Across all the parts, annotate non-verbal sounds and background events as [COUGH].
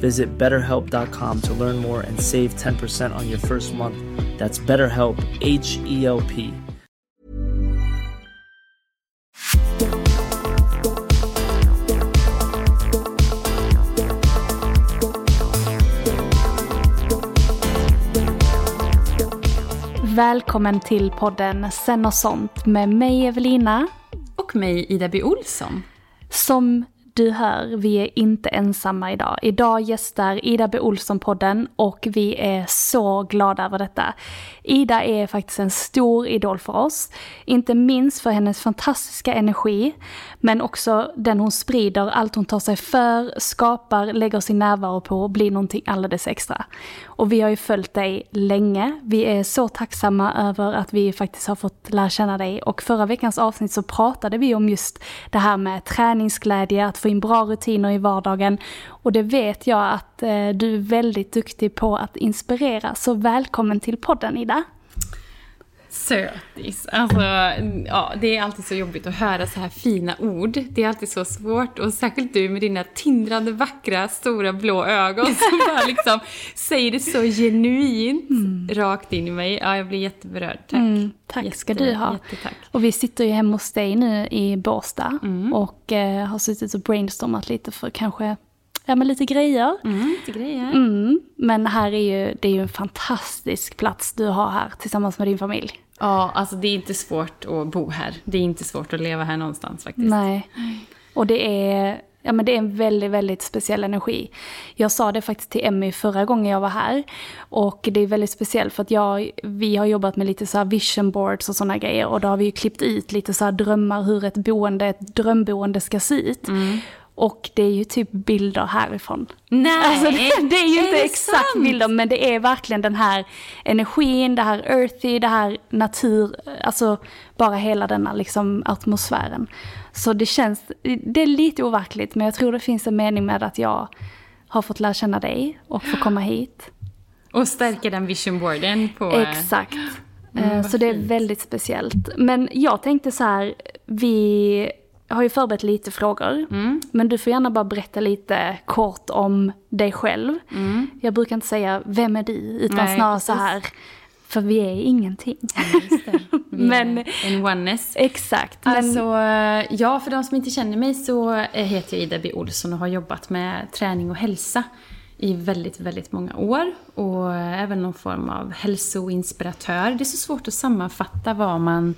Visit betterhelp.com to learn more and save 10% on your first month. That's BetterHelp, H E L P. Välkommen till podden Sen och sånt med mig Evelina. Och mig Ida B. Olsson. Som du hör, vi är inte ensamma idag. Idag gästar Ida B. Olsson-podden och vi är så glada över detta. Ida är faktiskt en stor idol för oss. Inte minst för hennes fantastiska energi, men också den hon sprider, allt hon tar sig för, skapar, lägger sin närvaro på och blir någonting alldeles extra. Och vi har ju följt dig länge. Vi är så tacksamma över att vi faktiskt har fått lära känna dig och förra veckans avsnitt så pratade vi om just det här med träningsglädje, att få in bra rutiner i vardagen och det vet jag att eh, du är väldigt duktig på att inspirera. Så välkommen till podden Ida! Sötis. Alltså, ja, det är alltid så jobbigt att höra så här fina ord. Det är alltid så svårt. Och särskilt du med dina tindrande vackra stora blå ögon som [LAUGHS] bara liksom säger det så genuint Mm. rakt in i mig. Ja, jag blir jätteberörd. Tack. Mm, tack ska du ha. Jättetack. Och vi sitter ju hemma hos dig nu i Båstad Mm. och eh, har suttit och brainstormat lite för kanske, ja men lite grejer. Mm, lite grejer. Mm, men här är ju, det är ju en fantastisk plats du har här tillsammans med din familj. Ja, alltså det är inte svårt att bo här. Det är inte svårt att leva här någonstans faktiskt. Nej. Och det är, ja men det är en väldigt, väldigt speciell energi. Jag sa det faktiskt till Emmy förra gången jag var här. Och det är väldigt speciellt för att jag, vi har jobbat med lite så vision boards och sådana grejer. Och då har vi ju klippt ut lite så drömmar hur ett boende, ett drömboende ska se ut. Och det är ju typ bilder härifrån. Nej! Alltså det, [LAUGHS] det är ju inte det exakt sant? bilder men det är verkligen den här energin, det här earthy, det här natur, alltså bara hela denna liksom atmosfären. Så det känns, det är lite overkligt men jag tror det finns en mening med att jag har fått lära känna dig och få komma hit. Och stärka den vision boarden på... eh, Exakt. Mm, Eh, så det är väldigt speciellt. Men jag tänkte så här, vi har ju förberett lite frågor. Mm. Men du får gärna bara berätta lite kort om dig själv. Jag brukar inte säga vem är du, utan Mm. Nej, snarare så precis. här, för vi är ingenting. [LAUGHS] Vi Men- En oneness. Exakt. Men, Alltså, ja, för de som inte känner mig så eh, heter jag Ida B. Olsson och har jobbat med träning och hälsa i väldigt, väldigt många år. Och även någon form av hälsoinspiratör. Det är så svårt att sammanfatta vad man,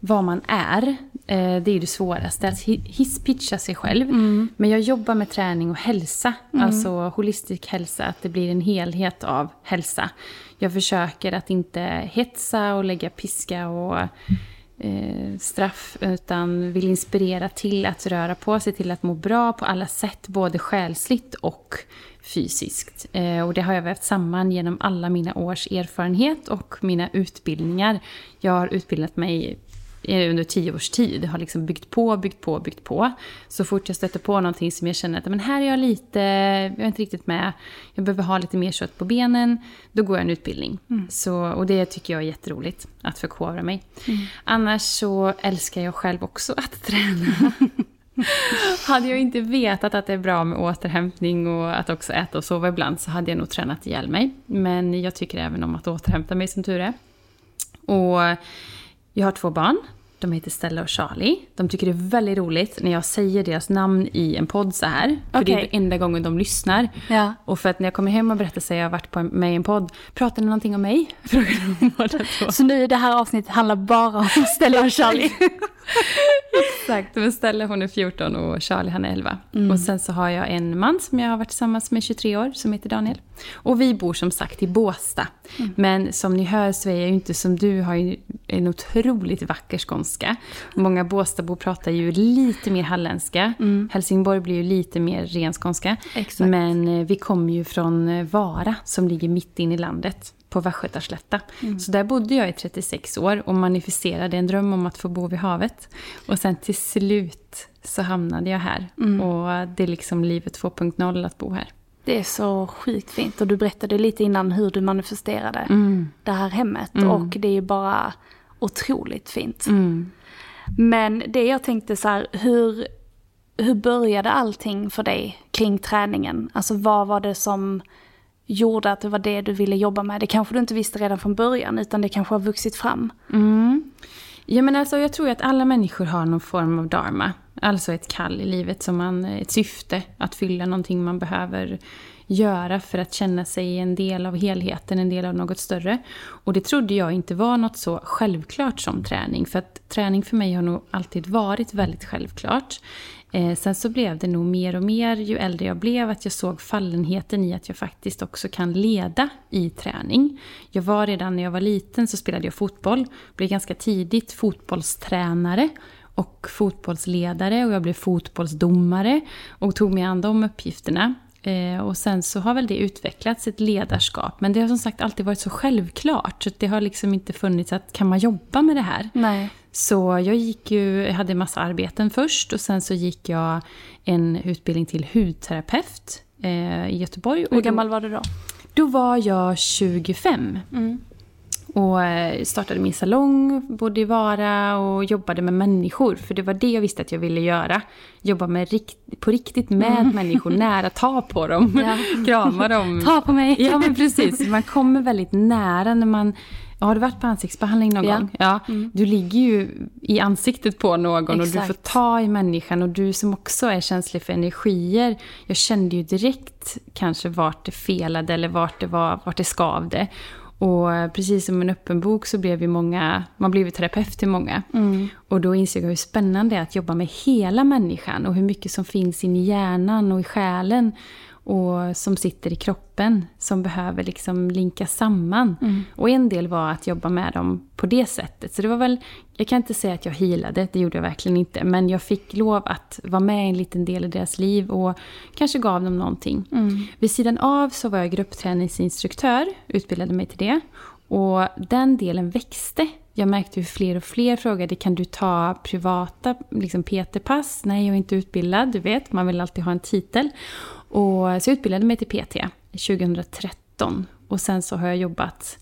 vad man är. Eh, Det är det svåraste, att hi- hisspitcha sig själv. Men jag jobbar med träning och hälsa, alltså holistisk hälsa, att det blir en helhet av hälsa. Jag försöker att inte hetsa och lägga piska och eh, straff utan vill inspirera till att röra på sig, till att må bra på alla sätt, både själsligt och fysiskt. Eh, och det har jag vävt samman genom alla mina års erfarenhet och mina utbildningar. Jag har utbildat mig under tio års tid. Har liksom byggt på, byggt på, byggt på. Så fort jag stöter på någonting som jag känner att men här är jag lite, jag är inte riktigt med, jag behöver ha lite mer kött på benen, då går jag en utbildning. Mm. Så, och det tycker jag är jätteroligt, att förkovra mig. Mm. Annars så älskar jag själv också att [LAUGHS] träna. hade jag inte vetat att det är bra med återhämtning och att också äta och sova ibland så hade jag nog tränat ihjäl mig. Men jag tycker även om att återhämta mig som tur är. Och jag har två barn de heter Stella och Charlie. De tycker det är väldigt roligt när jag säger deras namn i en podd så här. För okay. det är enda gången de lyssnar. Ja. Och för att när jag kommer hem och berättar att jag har varit på, med i en podd. Pratar ni någonting om mig? [LAUGHS] Frågar de båda två. Så nu det här avsnittet handlar bara om [LAUGHS] Stella och Charlie? Exakt, men Stella hon är 14 och Charlie han är 11. Mm. Och sen så har jag en man som jag har varit tillsammans med 23 år som heter Daniel. Och vi bor som sagt i Båsta. Mm. Men som ni hör så är jag ju inte som du, har ju en otroligt vacker skånska. Många Båstabor pratar ju lite mer halländska. Mm. Helsingborg blir ju lite mer ren skånska. Exakt. Men eh, vi kommer ju från eh, Vara som ligger mitt in i landet på Västgötaslätta. Mm. Så där bodde jag i 36 år och manifesterade en dröm om att få bo vid havet. Och sen till slut så hamnade jag här. Mm. Och det är liksom livet 2.0 att bo här. Det är så sjukt fint. Och du berättade lite innan hur du manifesterade mm. det här hemmet. Mm. Och det är ju bara otroligt fint. Mm. Men det jag tänkte så här, hur, hur började allting för dig kring träningen? Alltså vad var det som gjorde att det var det du ville jobba med? Det kanske du inte visste redan från början, utan det kanske har vuxit fram. Mm. Ja, men alltså, jag tror att alla människor har någon form av dharma. Alltså ett kall i livet, som man, ett syfte att fylla någonting man behöver göra för att känna sig en del av helheten, en del av något större. Och det trodde jag inte var något så självklart som träning. För att träning för mig har nog alltid varit väldigt självklart. Eh, sen så blev det nog mer och mer ju äldre jag blev att jag såg fallenheten i att jag faktiskt också kan leda i träning. Jag var redan när jag var liten så spelade jag fotboll, blev ganska tidigt fotbollstränare och fotbollsledare och jag blev fotbollsdomare och tog mig an de uppgifterna. Eh, och sen så har väl det utvecklats ett ledarskap. Men det har som sagt alltid varit så självklart. Så det har liksom inte funnits att kan man jobba med det här? Nej. Så jag gick ju, jag hade massa arbeten först och sen så gick jag en utbildning till hudterapeut eh, i Göteborg. Hur gammal var du då? Då var jag 25. Mm. Och eh, startade min salong, bodde i Vara och jobbade med människor. För det var det jag visste att jag ville göra. Jobba med rikt på riktigt med mm. människor, [LAUGHS] nära, ta på dem, ja. krama dem. Ta på mig! Ja men precis, man kommer väldigt nära när man har du varit på ansiktsbehandling någon ja. gång? Ja. Mm. Du ligger ju i ansiktet på någon Exakt. och du får ta i människan. Och du som också är känslig för energier. Jag kände ju direkt kanske vart det felade eller vart det, var, vart det skavde. Och precis som en öppen bok så blev vi många, man blev terapeut till många. Mm. Och då insåg jag hur spännande det är att jobba med hela människan och hur mycket som finns in i hjärnan och i själen och som sitter i kroppen som behöver liksom linka samman. Mm. Och en del var att jobba med dem på det sättet. Så det var väl, jag kan inte säga att jag healade, det gjorde jag verkligen inte. Men jag fick lov att vara med en liten del i deras liv och kanske gav dem någonting. Mm. Vid sidan av så var jag gruppträningsinstruktör, utbildade mig till det. Och den delen växte. Jag märkte hur fler och fler frågade, kan du ta privata liksom PT-pass? Nej, jag är inte utbildad, du vet, man vill alltid ha en titel. Och, så jag utbildade mig till PT 2013. Och sen så har jag jobbat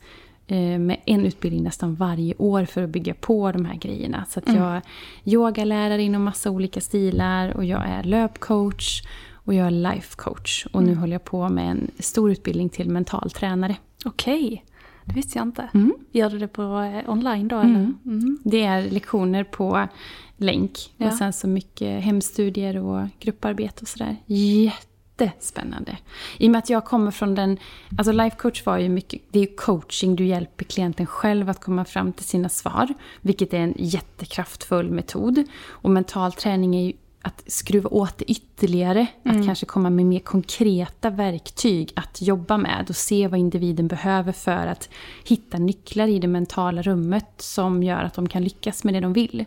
eh, med en utbildning nästan varje år för att bygga på de här grejerna. Så att mm. jag är yogalärare inom massa olika stilar och jag är löpcoach och jag är lifecoach. Och nu mm. håller jag på med en stor utbildning till mentaltränare. Okej. Det visste jag inte. Mm. Gör du det på eh, online då? Eller? Mm. Mm. Det är lektioner på länk. Ja. Och sen så mycket hemstudier och grupparbete och sådär. Jätte jättespännande. I och med att jag kommer från den... Alltså life coach var ju mycket... Det är ju coaching, du hjälper klienten själv att komma fram till sina svar. Vilket är en jättekraftfull metod. Och mental träning är ju att skruva åt det ytterligare. Att kanske komma med mer konkreta verktyg att jobba med och se vad individen behöver för att hitta nycklar i det mentala rummet som gör att de kan lyckas med det de vill.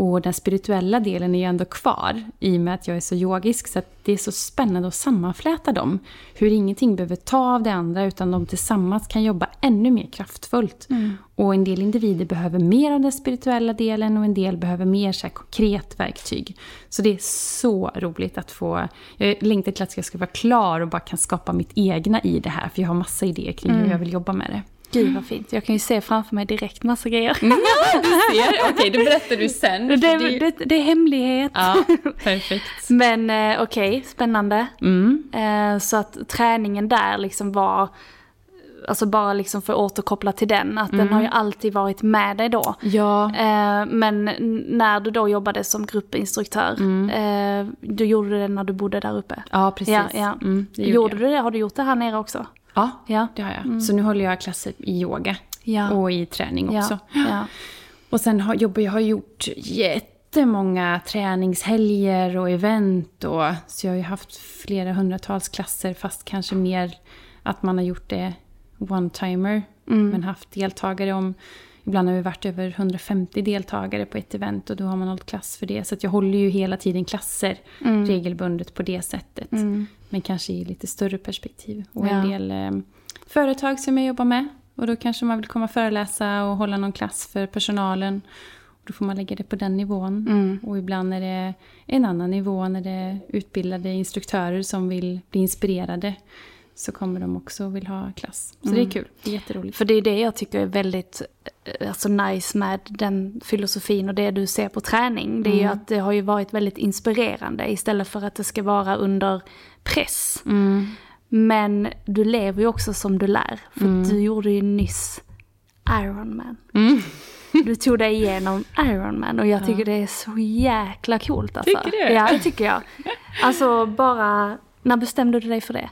Och den spirituella delen är ju ändå kvar i och med att jag är så yogisk. Så det är så spännande att sammanfläta dem. Hur ingenting behöver ta av det andra utan de tillsammans kan jobba ännu mer kraftfullt. Och en del individer behöver mer av den spirituella delen och en del behöver mer så konkret verktyg. Så det är så roligt att få... Jag längtar till att jag ska vara klar och bara kan skapa mitt egna i det här. För jag har massa idéer kring hur jag vill jobba med det. Gud vad fint. Jag kan ju se framför mig direkt massa grejer. [LAUGHS] du ser. Okej, det berättar du sen. Det, det, det är hemlighet. Ja, [LAUGHS] perfekt. Men eh, okej, spännande. Mm. Eh, så att träningen där liksom var, alltså bara liksom för att återkoppla till den, att den har ju alltid varit med dig då. Ja. Eh, men när du då jobbade som gruppinstruktör, eh, du gjorde det när du bodde där uppe? Ja, precis. Ja, ja. Mm, det gjorde gjorde du det? Har du gjort det här nere också? Ja, Ja. det har jag. Så nu håller jag klasser i yoga Ja. och i träning också. Ja. [GASPS] Och sen har, jobbar jag har gjort jättemånga träningshelger och event. Och, så jag har ju haft flera hundratals klasser fast kanske mer att man har gjort det one-timer. Men haft deltagare om... Ibland har vi varit över 150 deltagare på ett event och då har man hållit klass för det. Så jag håller ju hela tiden klasser regelbundet på det sättet. Men kanske i lite större perspektiv. Och Ja. en del eh, företag som jag jobbar med. Och då kanske man vill komma och föreläsa och hålla någon klass för personalen. Och då får man lägga det på den nivån. Och ibland är det en annan nivå när det är utbildade instruktörer som vill bli inspirerade. Så kommer de också och vill ha klass. Så det är kul. Det är jätteroligt. För det är det jag tycker är väldigt eh, alltså, nice med den filosofin och det du ser på träning. Det är ju att det har ju varit väldigt inspirerande istället för att det ska vara under press. Men du lever ju också som du lär. För du gjorde ju nyss Ironman. [LAUGHS] Du tog dig igenom Ironman och jag tycker det är så jäkla coolt alltså. Tycker du? Ja, det tycker jag. Alltså bara, när bestämde du dig för det?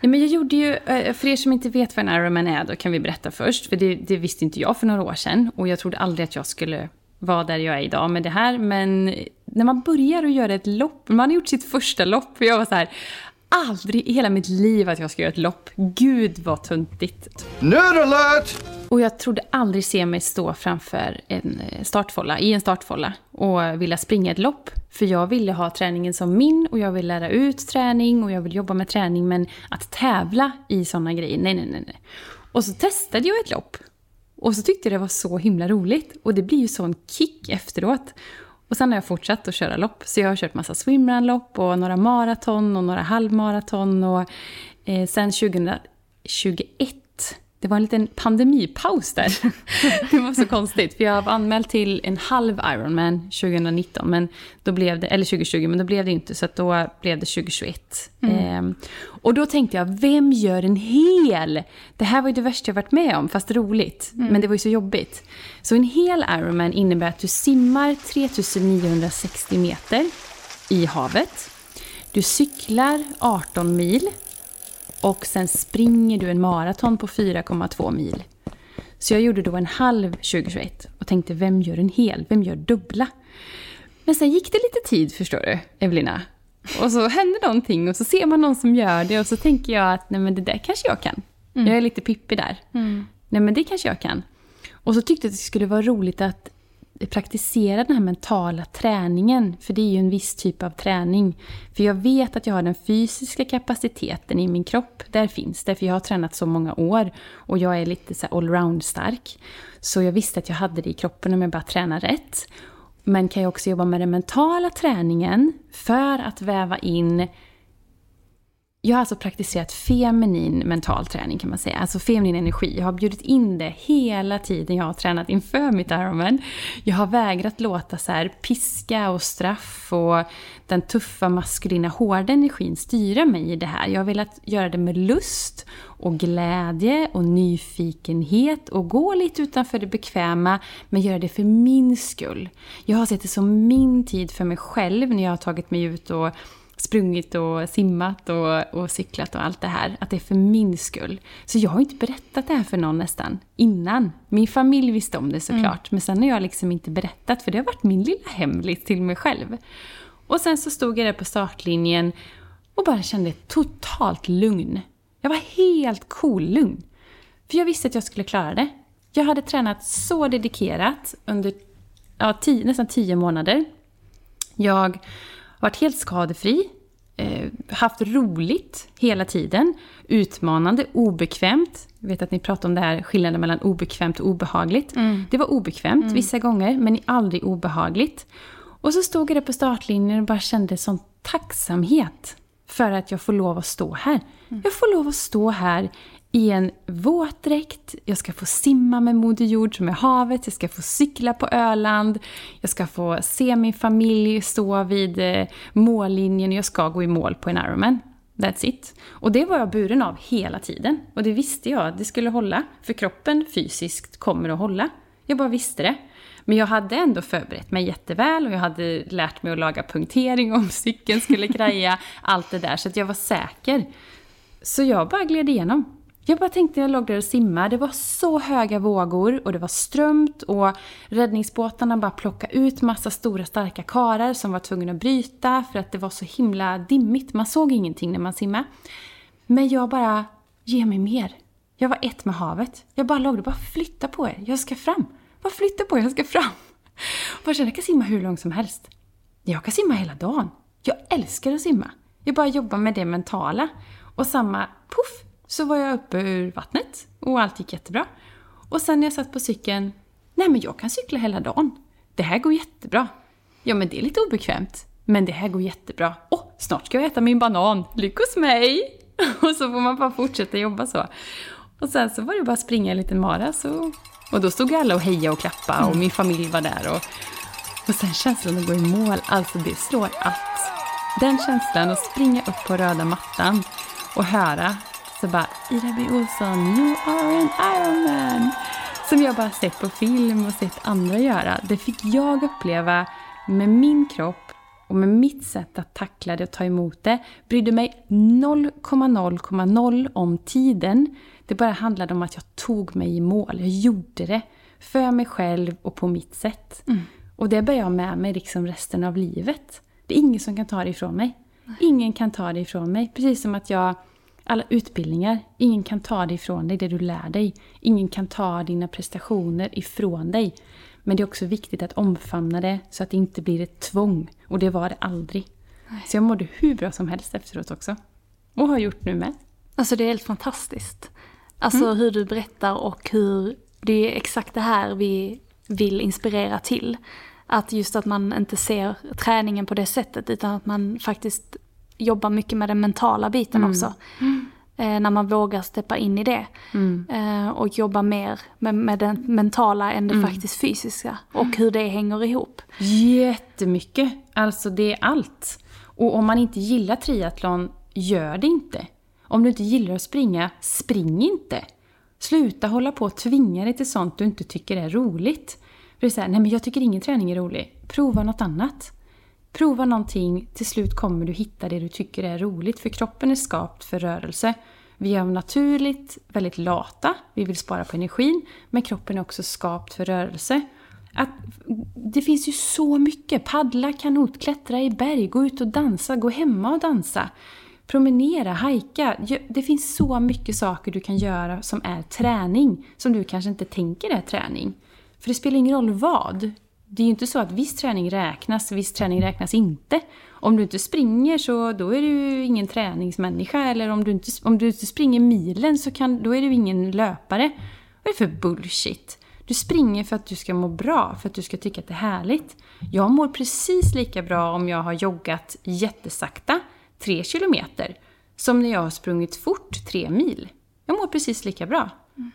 Ja, men jag gjorde ju, eh, för er som inte vet vad en Ironman är, då kan vi berätta först. För det, det visste inte jag för några år sedan. Och jag trodde aldrig att jag skulle vara där jag är idag med det här. Men när man börjar att göra ett lopp, man har gjort sitt första lopp. Och jag var så här, aldrig i hela mitt liv att jag ska göra ett lopp. Gud vad tuntigt. Nerd alert! Och jag trodde aldrig se mig stå framför en eh, startfålla, i en startfålla och vilja springa ett lopp. För jag ville ha träningen som min och jag vill lära ut träning och jag vill jobba med träning. Men att tävla i sådana grejer, nej, nej, nej. nej. Och så testade jag ett lopp. Och så tyckte jag det var så himla roligt. Och det blir ju sån kick efteråt. Och sen har jag fortsatt att köra lopp. Så jag har kört massa swimrunlopp och några maraton och några halvmaraton. Och eh, sen 2021 det var en liten pandemipaus där. [LAUGHS] Det var så konstigt, för jag var anmäld till en halv Ironman 2019, men då blev det, eller 2020, men då blev det inte, så då blev det 2021. Ehm, och då tänkte jag, vem gör en hel? Det här var ju det värsta jag varit med om, fast roligt, men det var ju så jobbigt. Så en hel Ironman innebär att du simmar 3960 meter i havet. Du cyklar 18 mil och sen springer du en maraton på 4,2 mil. Så jag gjorde då en halv 2021 och tänkte, vem gör en hel? Vem gör dubbla? Men sen gick det lite tid, förstår du, Evelina. Och så hände någonting och så ser man någon som gör det och så tänker jag att nej men det där kanske jag kan. Jag är lite pippig där. Nej men det kanske jag kan. Och så tyckte jag att det skulle vara roligt att praktisera den här mentala träningen. För det är ju en viss typ av träning. För jag vet att jag har den fysiska kapaciteten i min kropp. Där finns det, för jag har tränat så många år. Och jag är lite så allround stark. Så jag visste att jag hade det i kroppen om jag bara tränar rätt. Men kan jag också jobba med den mentala träningen för att väva in jag har alltså praktiserat feminin mental träning kan man säga. Alltså feminin energi. Jag har bjudit in det hela tiden jag har tränat inför mitt Ironman. Jag har vägrat låta så här piska och straff och den tuffa maskulina hårda energin styra mig i det här. Jag har velat göra det med lust och glädje och nyfikenhet och gå lite utanför det bekväma men göra det för min skull. Jag har sett det som min tid för mig själv när jag har tagit mig ut och sprungit och simmat och, och cyklat och allt det här. Att det är för min skull. Så jag har inte berättat det här för någon nästan innan. Min familj visste om det såklart. Men sen har jag liksom inte berättat för det har varit min lilla hemlis till mig själv. Och sen så stod jag där på startlinjen och bara kände totalt lugn. Jag var helt cool lugn. För jag visste att jag skulle klara det. Jag hade tränat så dedikerat under ja, tio, nästan tio månader. Jag varit helt skadefri, eh, haft roligt hela tiden, utmanande, obekvämt. Jag vet att ni pratar om det här skillnaden mellan obekvämt och obehagligt. Mm. Det var obekvämt mm. vissa gånger, men aldrig obehagligt. Och så stod jag där på startlinjen och bara kände sån tacksamhet för att jag får lov att stå här. Mm. Jag får lov att stå här i en våtdräkt, jag ska få simma med Moder Jord som är havet, jag ska få cykla på Öland, jag ska få se min familj stå vid eh, mållinjen och jag ska gå i mål på en Ironman. That's it. Och det var jag buren av hela tiden. Och det visste jag det skulle hålla, för kroppen fysiskt kommer att hålla. Jag bara visste det. Men jag hade ändå förberett mig jätteväl och jag hade lärt mig att laga punktering om cykeln skulle [LAUGHS] kraja, allt det där. Så att jag var säker. Så jag bara gled igenom. Jag bara tänkte när jag låg där och simmade. Det var så höga vågor och det var strömt och räddningsbåtarna bara plockade ut massa stora starka karar som var tvungna att bryta för att det var så himla dimmigt. Man såg ingenting när man simmade. Men jag bara, ge mig mer. Jag var ett med havet. Jag bara låg där, bara flytta på er. Jag ska fram. Bara flytta på er, jag ska fram. Och jag kände, jag kan simma hur långt som helst. Jag kan simma hela dagen. Jag älskar att simma. Jag bara jobbar med det mentala. Och samma, puff, så var jag uppe ur vattnet och allt gick jättebra. Och sen när jag satt på cykeln, nej men jag kan cykla hela dagen. Det här går jättebra. Ja men det är lite obekvämt. Men det här går jättebra. Åh, oh, snart ska jag äta min banan. Lyckos mig! [LAUGHS] Och så får man bara fortsätta jobba så. Och sen så var det bara att springa en liten mara så... Och då stod alla och hejade och klappade och min familj var där. Och, och sen känslan att gå i mål, alltså det slår allt. Den känslan att springa upp på röda mattan och höra så bara Ida B. Olsson, you are an Ironman. Som jag bara sett på film och sett andra göra. Det fick jag uppleva med min kropp och med mitt sätt att tackla det och ta emot det. Brydde mig 0,0,0 om tiden. Det bara handlade om att jag tog mig i mål. Jag gjorde det för mig själv och på mitt sätt. Mm. Och det bär jag med mig liksom resten av livet. Det är ingen som kan ta det ifrån mig. Ingen kan ta det ifrån mig. Precis som att jag alla utbildningar. Ingen kan ta det ifrån dig, det du lär dig. Ingen kan ta dina prestationer ifrån dig. Men det är också viktigt att omfamna det så att det inte blir ett tvång. Och det var det aldrig. Nej. Så jag mådde hur bra som helst efteråt också. Och har gjort nu med. Alltså det är helt fantastiskt. Alltså mm. hur du berättar och hur... Det är exakt det här vi vill inspirera till. Att just att man inte ser träningen på det sättet utan att man faktiskt jobbar mycket med den mentala biten mm. också. Mm. Eh, när man vågar steppa in i det. Mm. Eh, och jobba mer med, med det mentala än det mm. faktiskt fysiska. Och hur det hänger ihop. Jättemycket. Alltså det är allt. Och om man inte gillar triathlon, gör det inte. Om du inte gillar att springa, spring inte. Sluta hålla på och tvinga dig till sånt du inte tycker är roligt. För det är såhär, nej men jag tycker ingen träning är rolig. Prova något annat. Prova någonting, till slut kommer du hitta det du tycker är roligt. För kroppen är skapt för rörelse. Vi är naturligt väldigt lata, vi vill spara på energin. Men kroppen är också skapt för rörelse. Att, det finns ju så mycket. Paddla, kanot, klättra i berg, gå ut och dansa, gå hemma och dansa. Promenera, hajka. Det finns så mycket saker du kan göra som är träning. Som du kanske inte tänker är träning. För det spelar ingen roll vad det är ju inte så att viss träning räknas, viss träning räknas inte. Om du inte springer så då är du ingen träningsmänniska. Eller om du inte, om du inte springer milen så kan, då är du ingen löpare. Vad är det för bullshit? Du springer för att du ska må bra, för att du ska tycka att det är härligt. Jag mår precis lika bra om jag har joggat jättesakta, tre kilometer, som när jag har sprungit fort, tre mil. Jag mår precis lika bra.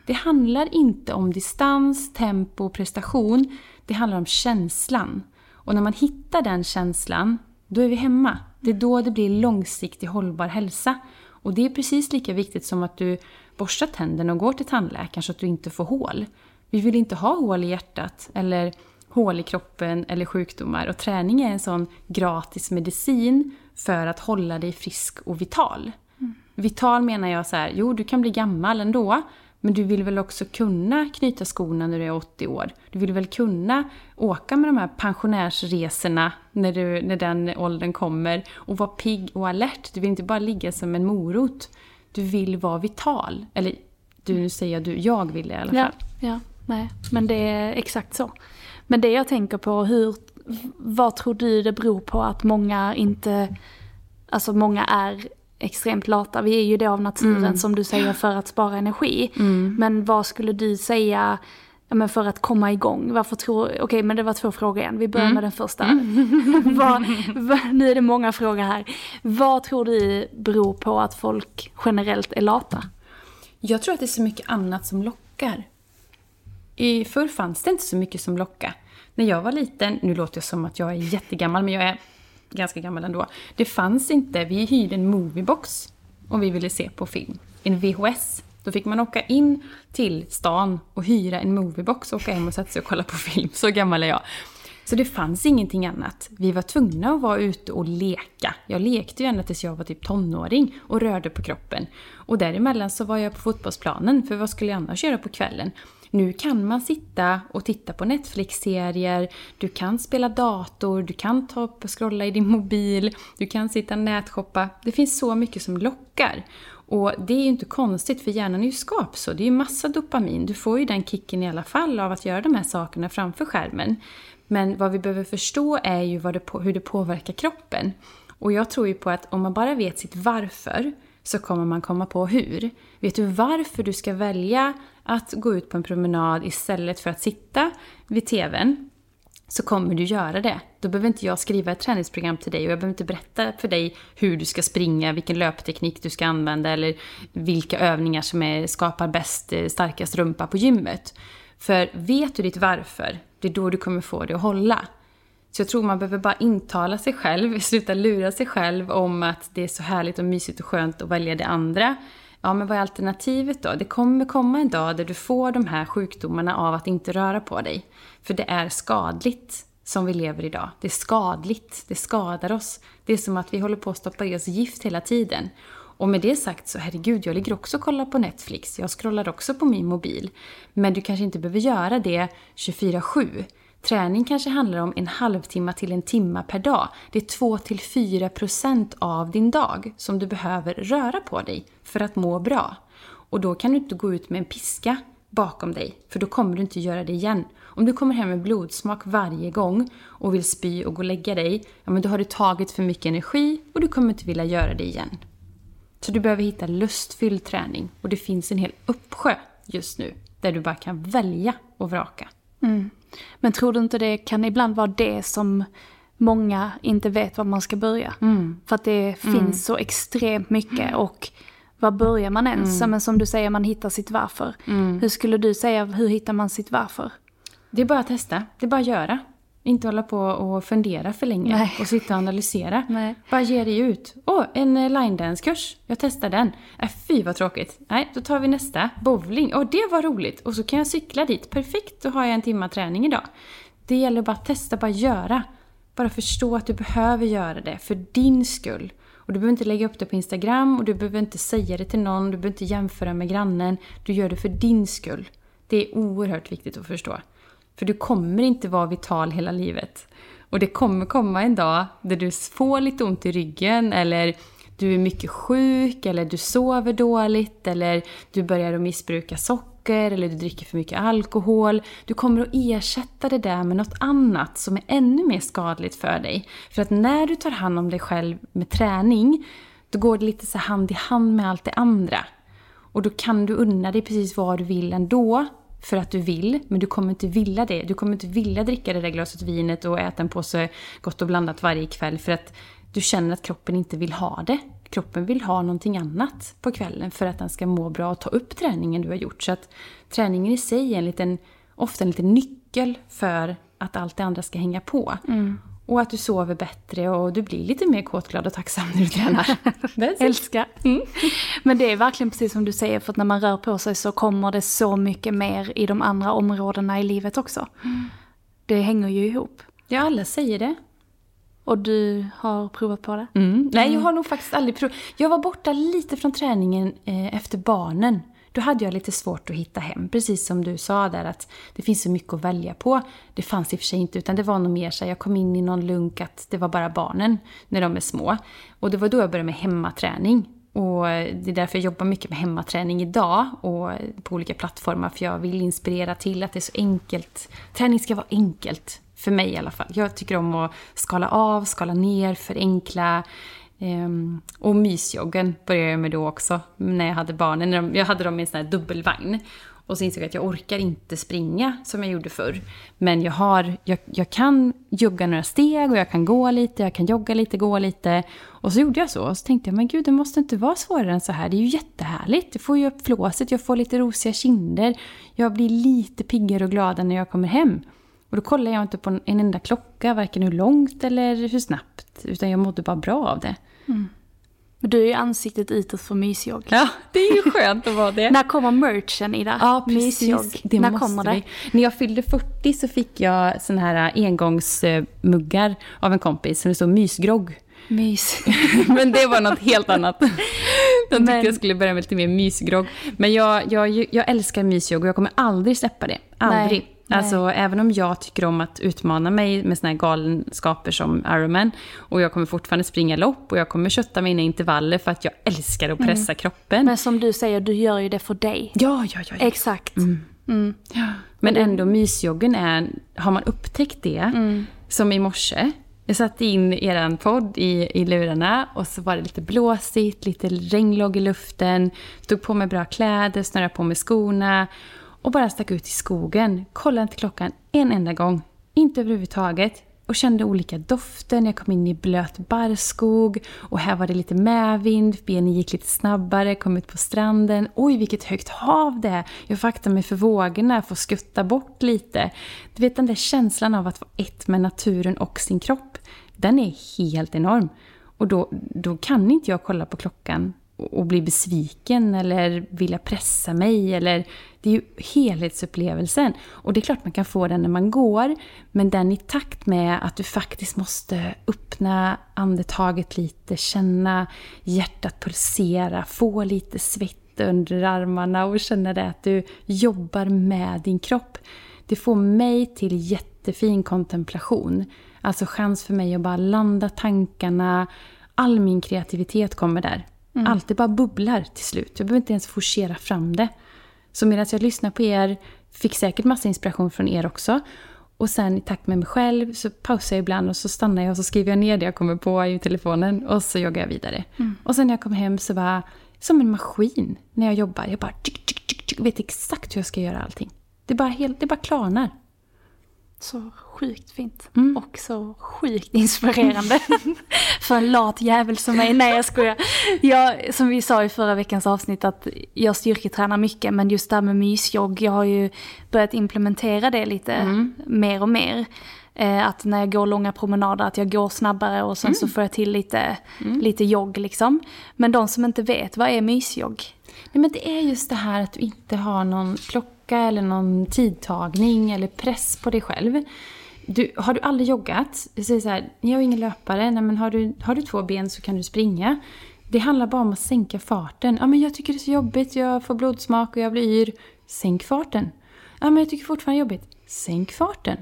Det handlar inte om distans, tempo och prestation. Det handlar om känslan. Och när man hittar den känslan, då är vi hemma. Det är då det blir långsiktig hållbar hälsa. Och det är precis lika viktigt som att du borstar tänderna och går till tandläkaren så att du inte får hål. Vi vill inte ha hål i hjärtat eller hål i kroppen eller sjukdomar. Och träning är en sån gratis medicin för att hålla dig frisk och vital. Mm. Vital menar jag så här, jo du kan bli gammal ändå, Men du vill väl också kunna knyta skorna när du är 80 år? Du vill väl kunna åka med de här pensionärsresorna när, du, när den åldern kommer och vara pigg och alert. Du vill inte bara ligga som en morot. Du vill vara vital. Eller du, nu säger jag du, jag vill det i alla fall. Ja, ja, nej, men det är exakt så. Men det jag tänker på, hur, vad tror du det beror på att många inte, alltså många är extremt lata. Vi är ju det av naturen Mm. som du säger för att spara energi. Men vad skulle du säga men för att komma igång? Varför tror, okej men det var två frågor igen, vi börjar Mm. med den första. [LAUGHS] vad, vad, nu är det många frågor här. Vad tror du beror på att folk generellt är lata? Jag tror att det är så mycket annat som lockar. I förr fanns det inte så mycket som lockade. När jag var liten, nu låter jag som att jag är jättegammal, men jag är ganska gammal ändå. Det fanns inte, vi hyrde en moviebox om vi ville se på film. En VHS. Då fick man åka in till stan och hyra en moviebox och åka hem och sätta sig och kolla på film. Så gammal är jag. Så det fanns ingenting annat. Vi var tvungna att vara ute och leka. Jag lekte ju ända tills jag var typ tonåring och rörde på kroppen. Och däremellan så var jag på fotbollsplanen, för vad skulle jag annars göra på kvällen? Nu kan man sitta och titta på Netflix-serier, du kan spela dator, du kan ta upp och scrolla i din mobil, du kan sitta och nätshoppa. Det finns så mycket som lockar. Och det är ju inte konstigt för hjärnan är ju skap så. Det är ju massa dopamin. Du får ju den kicken i alla fall av att göra de här sakerna framför skärmen. Men vad vi behöver förstå är ju vad det hur det påverkar kroppen. Och jag tror ju på att om man bara vet sitt varför så kommer man komma på hur. Vet du varför du ska välja att gå ut på en promenad istället för att sitta vid TVn? så kommer du göra det. Då behöver inte jag skriva ett träningsprogram till dig och jag behöver inte berätta för dig hur du ska springa, vilken löpteknik du ska använda eller vilka övningar som är, skapar bäst, eh, starkast rumpa på gymmet. För vet du ditt varför, det är då du kommer få det att hålla. Så jag tror man behöver bara intala sig själv, [LAUGHS] sluta lura sig själv om att det är så härligt och mysigt och skönt att välja det andra. Ja, men vad är alternativet då? Det kommer komma en dag där du får de här sjukdomarna av att inte röra på dig. För det är skadligt som vi lever idag. Det är skadligt, det skadar oss. Det är som att vi håller på att stoppa i oss gift hela tiden. Och med det sagt så herregud, jag ligger också och kollar på Netflix. Jag scrollar också på min mobil. Men du kanske inte behöver göra det 24-7. Träning kanske handlar om en halvtimme till en timme per dag. Det är 2-4% av din dag som du behöver röra på dig för att må bra. Och då kan du inte gå ut med en piska bakom dig, för då kommer du inte göra det igen. Om du kommer hem med blodsmak varje gång och vill spy och gå och lägga dig, ja men då har du tagit för mycket energi och du kommer inte vilja göra det igen. Så du behöver hitta lustfylld träning och det finns en hel uppsjö just nu där du bara kan välja och vraka. Men tror du inte det kan ibland vara det som många inte vet var man ska börja? För att det finns så extremt mycket och var börjar man ens? Men som du säger, man hittar sitt varför. Hur skulle du säga, hur hittar man sitt varför? Det är bara att testa, det är bara att göra. Inte hålla på och fundera för länge Nej. och sitta och analysera. [LAUGHS] Nej. Bara ge dig ut. Åh, en eh, line dance-kurs. Jag testar den. Äh, fy vad tråkigt. Nej, då tar vi nästa. Bowling. Åh, det var roligt. Och så kan jag cykla dit. Perfekt, då har jag en timma träning idag. Det gäller bara att testa, bara göra. Bara förstå att du behöver göra det för din skull. Och du behöver inte lägga upp det på Instagram och du behöver inte säga det till någon, du behöver inte jämföra med grannen. Du gör det för din skull. Det är oerhört viktigt att förstå. För du kommer inte vara vital hela livet. Och det kommer komma en dag där du får lite ont i ryggen eller du är mycket sjuk eller du sover dåligt eller du börjar att missbruka socker eller du dricker för mycket alkohol. Du kommer att ersätta det där med något annat som är ännu mer skadligt för dig. För att när du tar hand om dig själv med träning, då går det lite så hand i hand med allt det andra. Och då kan du unna dig precis vad du vill ändå. För att du vill, men du kommer inte vilja det. Du kommer inte vilja dricka det där glaset vinet och äta en påse gott och blandat varje kväll för att du känner att kroppen inte vill ha det. Kroppen vill ha någonting annat på kvällen för att den ska må bra och ta upp träningen du har gjort. Så att träningen i sig är en liten, ofta en liten nyckel för att allt det andra ska hänga på. Mm. Och att du sover bättre och du blir lite mer kåtglad och tacksam när du tränar. [LAUGHS] Älskar. Men det är verkligen precis som du säger, för att när man rör på sig så kommer det så mycket mer i de andra områdena i livet också. Det hänger ju ihop. Ja, alla säger det. Och du har provat på det? Nej, jag har nog faktiskt aldrig provat. Jag var borta lite från träningen eh, efter barnen då hade jag lite svårt att hitta hem. Precis som du sa där att det finns så mycket att välja på. Det fanns i och för sig inte, utan det var nog mer så jag kom in i någon lunk att det var bara barnen när de är små. Och det var då jag började med hemmaträning. Och det är därför jag jobbar mycket med hemmaträning idag och på olika plattformar för jag vill inspirera till att det är så enkelt. Träning ska vara enkelt, för mig i alla fall. Jag tycker om att skala av, skala ner, förenkla. Um, och mysjoggen började jag med då också, när jag hade barnen. Jag hade dem i en sån här dubbelvagn. Och så insåg jag att jag orkar inte springa som jag gjorde förr. Men jag, har, jag, jag kan jogga några steg och jag kan gå lite, jag kan jogga lite, gå lite. Och så gjorde jag så. Och så tänkte jag, men gud det måste inte vara svårare än så här. Det är ju jättehärligt. Jag får ju upp flåset, jag får lite rosiga kinder. Jag blir lite piggare och gladare när jag kommer hem. Och då kollade jag inte på en enda klocka, varken hur långt eller hur snabbt. Utan jag mådde bara bra av det. Mm. Men du är ju ansiktet utåt för mysjogg. Ja, det är ju skönt att vara det. [LAUGHS] När kommer merchen Ida? Ja, precis. Mysjogg. Det När kommer det? När jag fyllde 40 så fick jag såna här engångsmuggar av en kompis som det stod mysgrogg. Mys. [LAUGHS] Men det var något helt annat. [LAUGHS] De tyckte Men... jag skulle börja med lite mer mysgrogg. Men jag, jag, jag älskar mysjogg och jag kommer aldrig släppa det. Aldrig. Nej. Alltså även om jag tycker om att utmana mig med såna här galenskaper som Ironman och jag kommer fortfarande springa lopp och jag kommer kötta mina intervaller för att jag älskar att pressa mm. kroppen. Men som du säger, du gör ju det för dig. Ja, ja, ja. ja. Exakt. Mm. Mm. Ja. Men ändå mysjoggen är, har man upptäckt det, mm. som i morse, jag satte in er podd i, i lurarna och så var det lite blåsigt, lite regnlåg i luften, tog på mig bra kläder, snörade på mig skorna och bara stack ut i skogen. Kollade inte klockan en enda gång. Inte överhuvudtaget. Och kände olika dofter när jag kom in i blöt barrskog. Och här var det lite medvind, benen gick lite snabbare, kom ut på stranden. Oj, vilket högt hav det är! Jag får akta mig för vågorna, får skutta bort lite. Du vet den där känslan av att vara ett med naturen och sin kropp. Den är helt enorm. Och då, då kan inte jag kolla på klockan och bli besviken eller vilja pressa mig. Eller, det är ju helhetsupplevelsen. Och det är klart man kan få den när man går, men den i takt med att du faktiskt måste öppna andetaget lite, känna hjärtat pulsera, få lite svett under armarna och känna det att du jobbar med din kropp. Det får mig till jättefin kontemplation. Alltså chans för mig att bara landa tankarna, all min kreativitet kommer där. Mm. Allt det bara bubblar till slut. Jag behöver inte ens forcera fram det. Så medan jag lyssnar på er, fick säkert massa inspiration från er också. Och sen i takt med mig själv så pausar jag ibland och så stannar jag och så skriver jag ner det jag kommer på i telefonen och så joggar jag vidare. Mm. Och sen när jag kommer hem så var som en maskin när jag jobbar. Jag bara tsk, tsk, tsk, vet exakt hur jag ska göra allting. Det bara, helt, det bara klarnar. Så sjukt fint. Mm. Och så sjukt inspirerande. [LAUGHS] för en lat jävel som mig. Nej jag skojar. Jag, som vi sa i förra veckans avsnitt att jag styrketränar mycket. Men just det här med mysjogg, jag har ju börjat implementera det lite mm. mer och mer. Eh, att när jag går långa promenader att jag går snabbare och sen mm. så får jag till lite, mm. lite jogg liksom. Men de som inte vet, vad är mysjogg? Nej men det är just det här att du inte har någon klocka klocka eller någon tidtagning eller press på dig själv. Du, har du aldrig joggat? Säg så här, jag är ingen löpare, nej men har du, har du två ben så kan du springa. Det handlar bara om att sänka farten. Ja men jag tycker det är så jobbigt, jag får blodsmak och jag blir yr. Sänk farten. Ja men jag tycker fortfarande det är jobbigt. Sänk farten.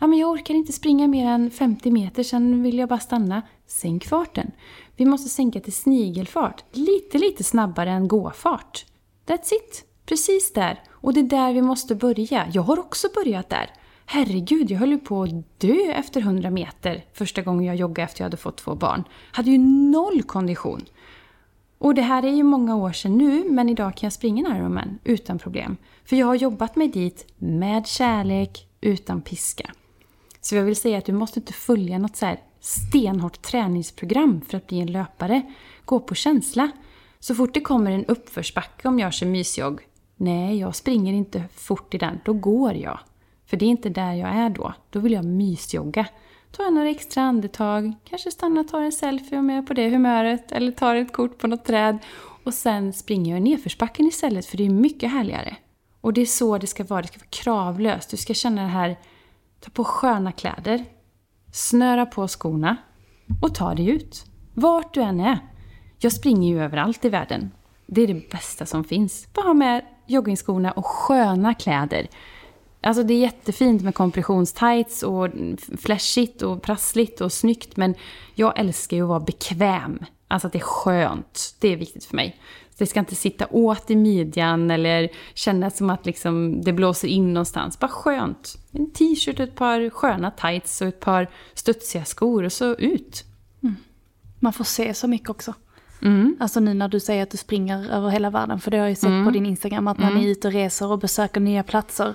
Ja men jag orkar inte springa mer än 50 meter, sen vill jag bara stanna. Sänk farten. Vi måste sänka till snigelfart. Lite, lite snabbare än gåfart. That's it. Precis där. Och det är där vi måste börja. Jag har också börjat där. Herregud, jag höll ju på att dö efter 100 meter första gången jag joggade efter jag hade fått två barn. Hade ju noll kondition. Och det här är ju många år sedan nu, men idag kan jag springa en Ironman utan problem. För jag har jobbat mig dit med kärlek, utan piska. Så jag vill säga att du måste inte följa något så här stenhårt träningsprogram för att bli en löpare. Gå på känsla. Så fort det kommer en uppförsbacke om jag kör mysjogg, Nej, jag springer inte fort i den, då går jag. För det är inte där jag är då. Då vill jag mysjogga. Tar jag några extra andetag, kanske stannar och tar en selfie om jag är på det humöret, eller tar ett kort på något träd. Och sen springer jag i nedförsbacken istället, för det är mycket härligare. Och det är så det ska vara, det ska vara kravlöst. Du ska känna det här, ta på sköna kläder, snöra på skorna och ta dig ut. Vart du än är. Jag springer ju överallt i världen. Det är det bästa som finns. Bara ha med joggingskorna och sköna kläder. Alltså det är jättefint med kompressionstights och flashigt och prassligt och snyggt men jag älskar ju att vara bekväm. Alltså att det är skönt. Det är viktigt för mig. Det ska inte sitta åt i midjan eller kännas som att liksom det blåser in någonstans. Bara skönt. En t-shirt, ett par sköna tights och ett par studsiga skor och så ut. Mm. Man får se så mycket också. Mm. Alltså nu när du säger att du springer över hela världen, för det har jag ju sett Mm. på din Instagram, att när ni är ute och reser och besöker nya platser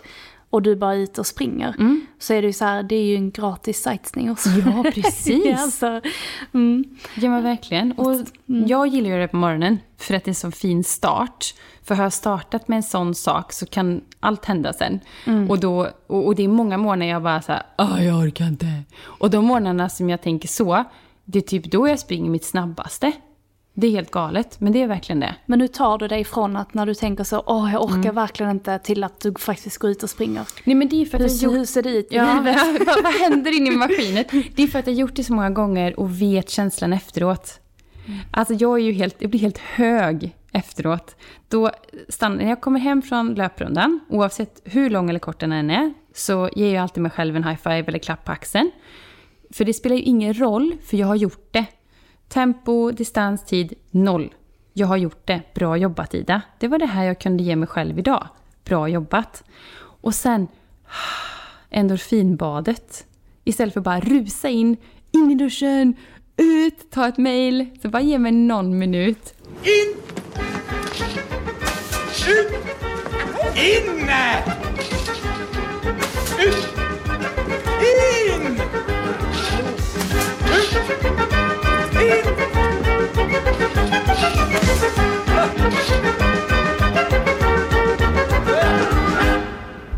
och du bara är ute och springer, Mm. så är det ju så här, det är ju en gratis sightseeing också. Ja, [LAUGHS] precis. ja, alltså, mm. Ja men verkligen. Och jag gillar ju det på morgonen för att det är en så fin start. För har jag startat med en sån sak så kan allt hända sen. Och, då, och, och det är många morgnar jag bara såhär, jag orkar inte. Och de morgnarna som jag tänker så, det är typ då jag springer mitt snabbaste. Det är helt galet, men det är verkligen det. Men nu tar du dig ifrån att när du tänker så, åh jag orkar verkligen inte, till att du faktiskt går ut och springer. Nej men det är för att Hur, jag gjort hur ser det ut Ja, [LAUGHS] vad, vad händer inne i maskinen? Det är för att jag gjort det så många gånger och vet känslan efteråt. Alltså jag, är ju helt, jag blir helt hög efteråt. Då stannar, när jag kommer hem från löprundan, oavsett hur lång eller kort den än är, så ger jag alltid mig själv en high five eller klapp på axeln. För det spelar ju ingen roll, för jag har gjort det. Tempo, distans, tid, noll. Jag har gjort det. Bra jobbat Ida. Det var det här jag kunde ge mig själv idag. Bra jobbat. Och sen [SIGHS] endorfinbadet. Istället för bara rusa in, in i duschen, ut, ta ett mail. Så bara ge mig någon minut. In! Ut! In! Ut! In! Ut!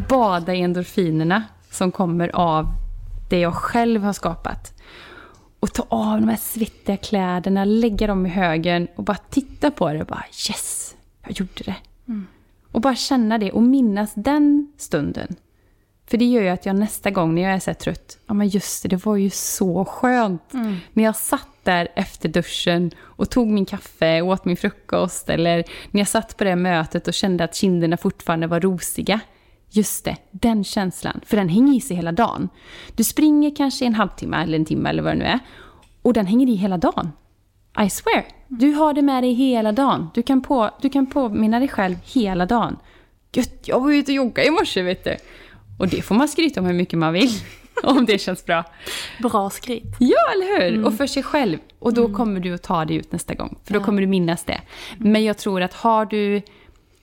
Bada i endorfinerna som kommer av det jag själv har skapat. Och ta av de här svettiga kläderna, lägga dem i högen och bara titta på det och bara yes, jag gjorde det. Och bara känna det och minnas den stunden. För det gör ju att jag nästa gång när jag är så här trött, ja men just det, det var ju så skönt. När jag satt där efter duschen och tog min kaffe och åt min frukost eller när jag satt på det mötet och kände att kinderna fortfarande var rosiga. Just det, den känslan. För den hänger i sig hela dagen. Du springer kanske en halvtimme eller en timme eller vad det nu är. Och den hänger i hela dagen. I swear. Du har det med dig hela dagen. Du kan, på, du kan påminna dig själv hela dagen. Gött, jag var ute och joggade i morse vet du. Och det får man skryta om hur mycket man vill. [LAUGHS] Om det känns bra. Bra skryt. Ja, eller hur? Och för sig själv. Och då kommer du att ta dig ut nästa gång. För då kommer du minnas det. Men jag tror att har du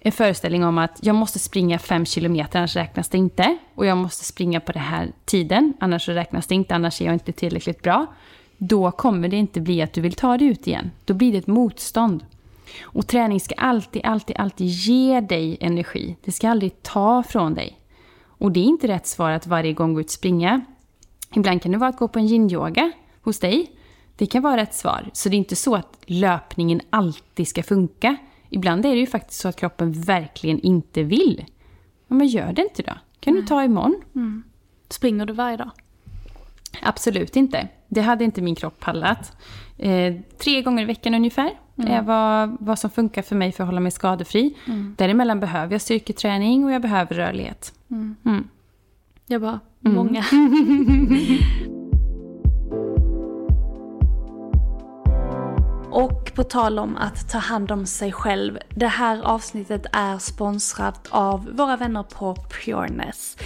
en föreställning om att jag måste springa fem kilometer, annars räknas det inte. Och jag måste springa på den här tiden, annars räknas det inte, annars är jag inte tillräckligt bra. Då kommer det inte bli att du vill ta dig ut igen. Då blir det ett motstånd. Och träning ska alltid, alltid, alltid ge dig energi. Det ska aldrig ta från dig. Och det är inte rätt svar att varje gång gå ut och springa. Ibland kan det vara att gå på en yin-yoga hos dig. Det kan vara rätt svar. Så det är inte så att löpningen alltid ska funka. Ibland är det ju faktiskt så att kroppen verkligen inte vill. Ja, men gör det inte då. kan du ta imorgon. Springer du varje dag? Absolut inte. Det hade inte min kropp pallat. Eh, tre gånger i veckan ungefär är vad, vad som funkar för mig för att hålla mig skadefri. Däremellan behöver jag styrketräning och jag behöver rörlighet. Mm. Jag bara, många. [LAUGHS] Och på tal om att ta hand om sig själv. Det här avsnittet är sponsrat av våra vänner på Pureness.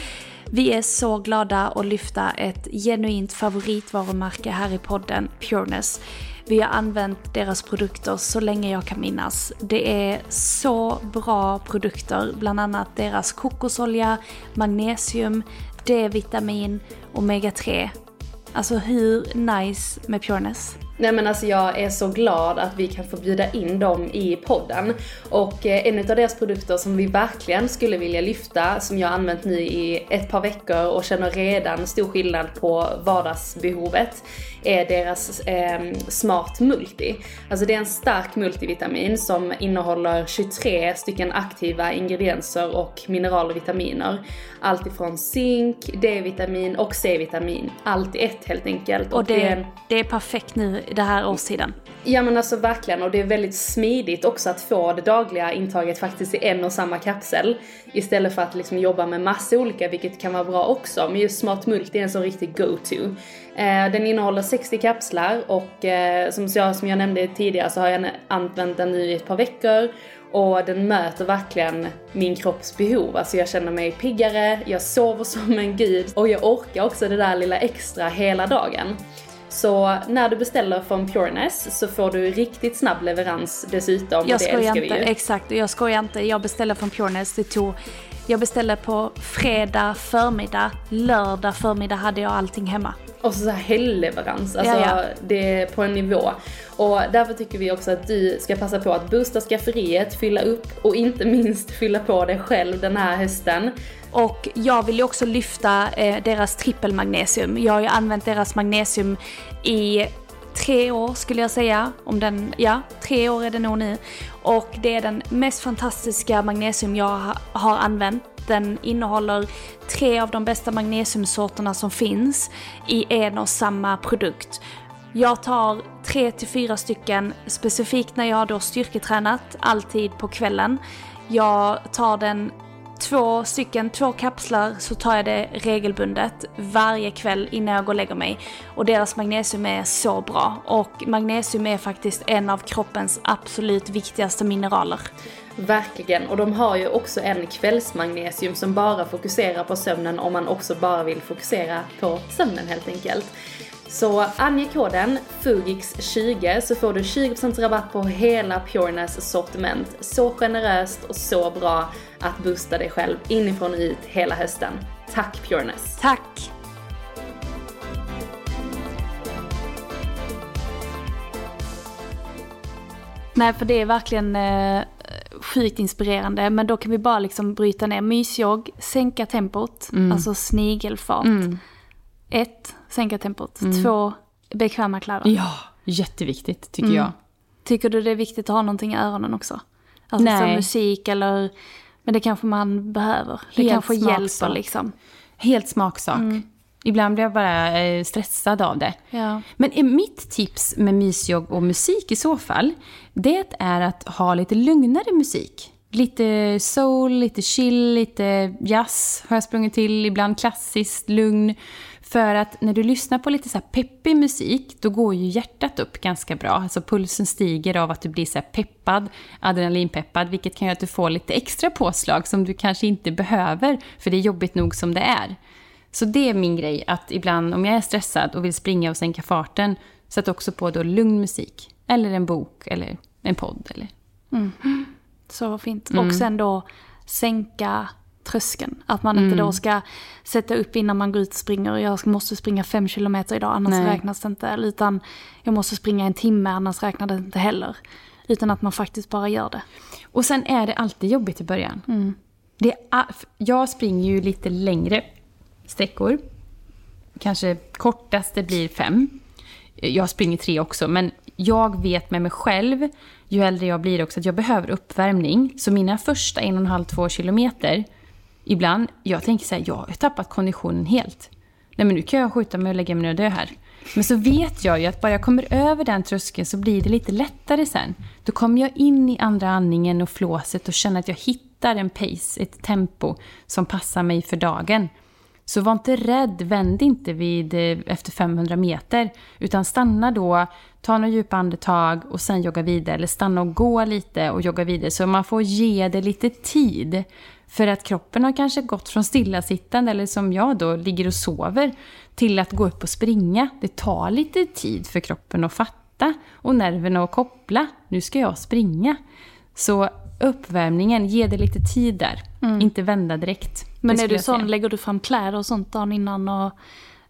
Vi är så glada att lyfta ett genuint favoritvarumärke här i podden, Pureness. Vi har använt deras produkter så länge jag kan minnas. Det är så bra produkter, bland annat deras kokosolja, magnesium, D-vitamin, omega-3. Alltså hur nice med Pureness? Nej men alltså jag är så glad att vi kan få bjuda in dem i podden. Och eh, en av deras produkter som vi verkligen skulle vilja lyfta, som jag har använt nu i ett par veckor och känner redan stor skillnad på vardagsbehovet, är deras eh, Smart Multi. Alltså det är en stark multivitamin som innehåller 23 stycken aktiva ingredienser och mineral och vitaminer. Allt ifrån zink, D-vitamin och C-vitamin. Allt i ett helt enkelt. Och är det, en- det är perfekt nu det här årstiden. Ja men alltså verkligen och det är väldigt smidigt också att få det dagliga intaget faktiskt i en och samma kapsel. Istället för att liksom jobba med massa olika vilket kan vara bra också. Men just Smart Multi är en sån riktig go-to. Eh, den innehåller 60 kapslar och eh, som, jag, som jag nämnde tidigare så har jag använt den nu i ett par veckor. Och den möter verkligen min kropps behov. Alltså jag känner mig piggare, jag sover som en gud och jag orkar också det där lilla extra hela dagen. Så när du beställer från Pureness så får du riktigt snabb leverans dessutom. Jag det älskar vi inte, ju. exakt. Jag skojar inte. Jag beställde från Pureness. Det tog... Jag beställde på fredag förmiddag. Lördag förmiddag hade jag allting hemma. Och så, så här helgleverans, alltså Ja, ja. det är på en nivå. Och därför tycker vi också att du ska passa på att boosta skafferiet, fylla upp och inte [LAUGHS] minst fylla på dig själv den här hösten. Och jag vill ju också lyfta eh, deras trippelmagnesium. Jag har ju använt deras magnesium i tre år skulle jag säga. Om den, ja, tre år är det nog nu. Och det är den mest fantastiska magnesium jag ha, har använt. Den innehåller tre av de bästa magnesiumsorterna som finns i en och samma produkt. Jag tar tre till fyra stycken specifikt när jag har då styrketränat, alltid på kvällen. Jag tar den två stycken, två kapslar så tar jag det regelbundet varje kväll innan jag går och lägger mig. Och deras magnesium är så bra. Och magnesium är faktiskt en av kroppens absolut viktigaste mineraler. Verkligen, och de har ju också en kvällsmagnesium som bara fokuserar på sömnen om man också bara vill fokusera på sömnen helt enkelt. Så ange koden FUGIX20 så får du 20% rabatt på hela Pureness sortiment. Så generöst och så bra att boosta dig själv inifrån och ut hela hösten. Tack Pureness! Tack! Nej, för det är verkligen eh, sjukt inspirerande. Men då kan vi bara liksom bryta ner mysjogg, sänka tempot, alltså snigelfart. Ett, sänka tempot. Två, bekväma kläder. Ja, jätteviktigt tycker jag. Tycker du det är viktigt att ha någonting i öronen också? Alltså Nej. som musik eller... Men det kanske man behöver. Det Helt kanske hjälper smaksak. liksom. Helt smaksak. Ibland blir jag bara eh, stressad av det. Ja. Men mitt tips med mysjogg och musik i så fall, det är att ha lite lugnare musik. Lite soul, lite chill, lite jazz har jag sprungit till, ibland klassiskt, lugn. För att när du lyssnar på lite så peppig musik, då går ju hjärtat upp ganska bra. Alltså pulsen stiger av att du blir så peppad, adrenalinpeppad, vilket kan göra att du får lite extra påslag som du kanske inte behöver, för det är jobbigt nog som det är. Så det är min grej, att ibland om jag är stressad och vill springa och sänka farten, sätt också på då lugn musik. Eller en bok, eller en podd. Eller. Så fint. Och sen då sänka tröskeln. Att man inte då ska sätta upp innan man går ut och springer. Jag måste springa fem kilometer idag, annars Nej. räknas det inte. Utan jag måste springa en timme, annars räknas det inte heller. Utan att man faktiskt bara gör det. Och sen är det alltid jobbigt i början. Det är, jag springer ju lite längre sträckor. Kanske kortaste blir fem. Jag springer tre också, men jag vet med mig själv, ju äldre jag blir också, att jag behöver uppvärmning. Så mina första en och en halv, två kilometer, ibland, jag tänker så här, jag har tappat konditionen helt. Nej men nu kan jag skjuta mig och lägga mig ner och dö här. Men så vet jag ju att bara jag kommer över den tröskeln så blir det lite lättare sen. Då kommer jag in i andra andningen och flåset och känner att jag hittar en pace, ett tempo som passar mig för dagen. Så var inte rädd, vänd inte vid eh, efter 500 meter. Utan stanna då, ta några djupa andetag och sen jogga vidare. Eller stanna och gå lite och jogga vidare. Så man får ge det lite tid. För att kroppen har kanske gått från stillasittande, eller som jag då, ligger och sover, till att gå upp och springa. Det tar lite tid för kroppen att fatta och nerverna att koppla. Nu ska jag springa. Så uppvärmningen, ge det lite tid där. Inte vända direkt. Men är du sån, lägger du fram kläder och sånt dagen innan och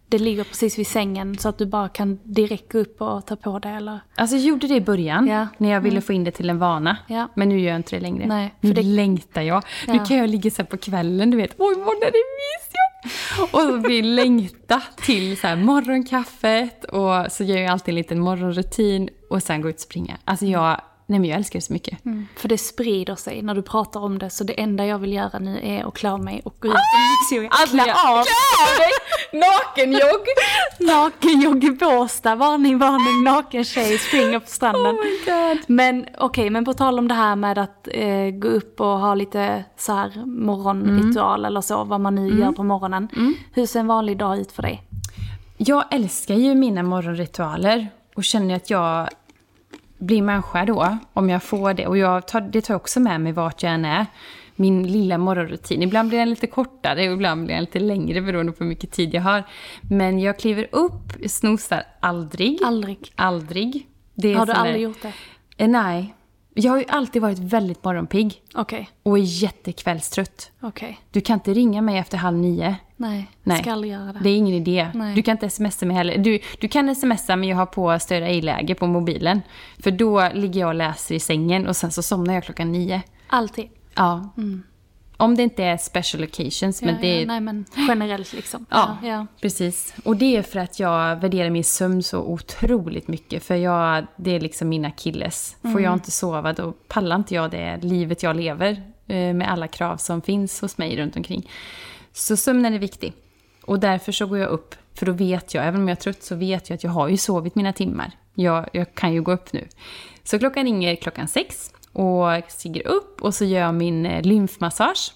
det ligger precis vid sängen så att du bara kan direkt gå upp och ta på det eller? Alltså jag gjorde det i början, Ja. när jag ville få in det till en vana. Ja. Men nu gör jag inte det längre. Nej, nu det- längtar jag. Nu Ja. kan jag ligga så på kvällen, du vet. Oj, imorgon är det mysjobb! Och så blir längta till så här morgonkaffet och så gör jag alltid en liten morgonrutin och sen gå ut och springa. Alltså jag, nej men jag älskar det så mycket. För det sprider sig när du pratar om det så det enda jag vill göra nu är att klä mig och gå ut och myxa. Alltså, Klä av! Klä av dig! Nakenjogg! [LAUGHS] Nakenjogg i Båstad, varning, varning, naken tjej springer på stranden. Oh my God. Men okej, men på tal om det här med att eh, gå upp och ha lite så här morgonritual eller så, vad man nu gör på morgonen. Hur ser en vanlig dag ut för dig? Jag älskar ju mina morgonritualer och känner att jag blir människa då, om jag får det. Och jag tar, det tar jag också med mig vart jag än är. Min lilla morgonrutin. Ibland blir den lite kortare och ibland blir den lite längre beroende på hur mycket tid jag har. Men jag kliver upp, snosar aldrig. Aldrig. Aldrig. Har du aldrig gjort det? Eh, nej. Jag har ju alltid varit väldigt morgonpigg Okej, och är jättekvällstrött. okej. Du kan inte ringa mig efter halv nio. Nej, Nej. aldrig göra det. Det är ingen idé. Nej. Du kan inte smsa mig heller. Du, du kan smsa men jag har på större ej-läge på mobilen. För då ligger jag och läser i sängen och sen så somnar jag klockan nio. Alltid. Ja. Om det inte är special occasions. men Mm. Ja, det ja, är... nej men generellt liksom. Ja, ja. precis. Och det är för att jag värderar min sömn så otroligt mycket. För jag, det är liksom mina killes. Får Mm. jag inte sova då pallar inte jag det livet jag lever. eh, Med alla krav som finns hos mig runt omkring. Så sömnen är viktig. Och därför så går jag upp. För då vet jag, även om jag är trött, så vet jag att jag har ju sovit mina timmar. Jag, jag kan ju gå upp nu. Så klockan ringer klockan sex. Och jag stiger upp och så gör jag min eh, lymfmassage.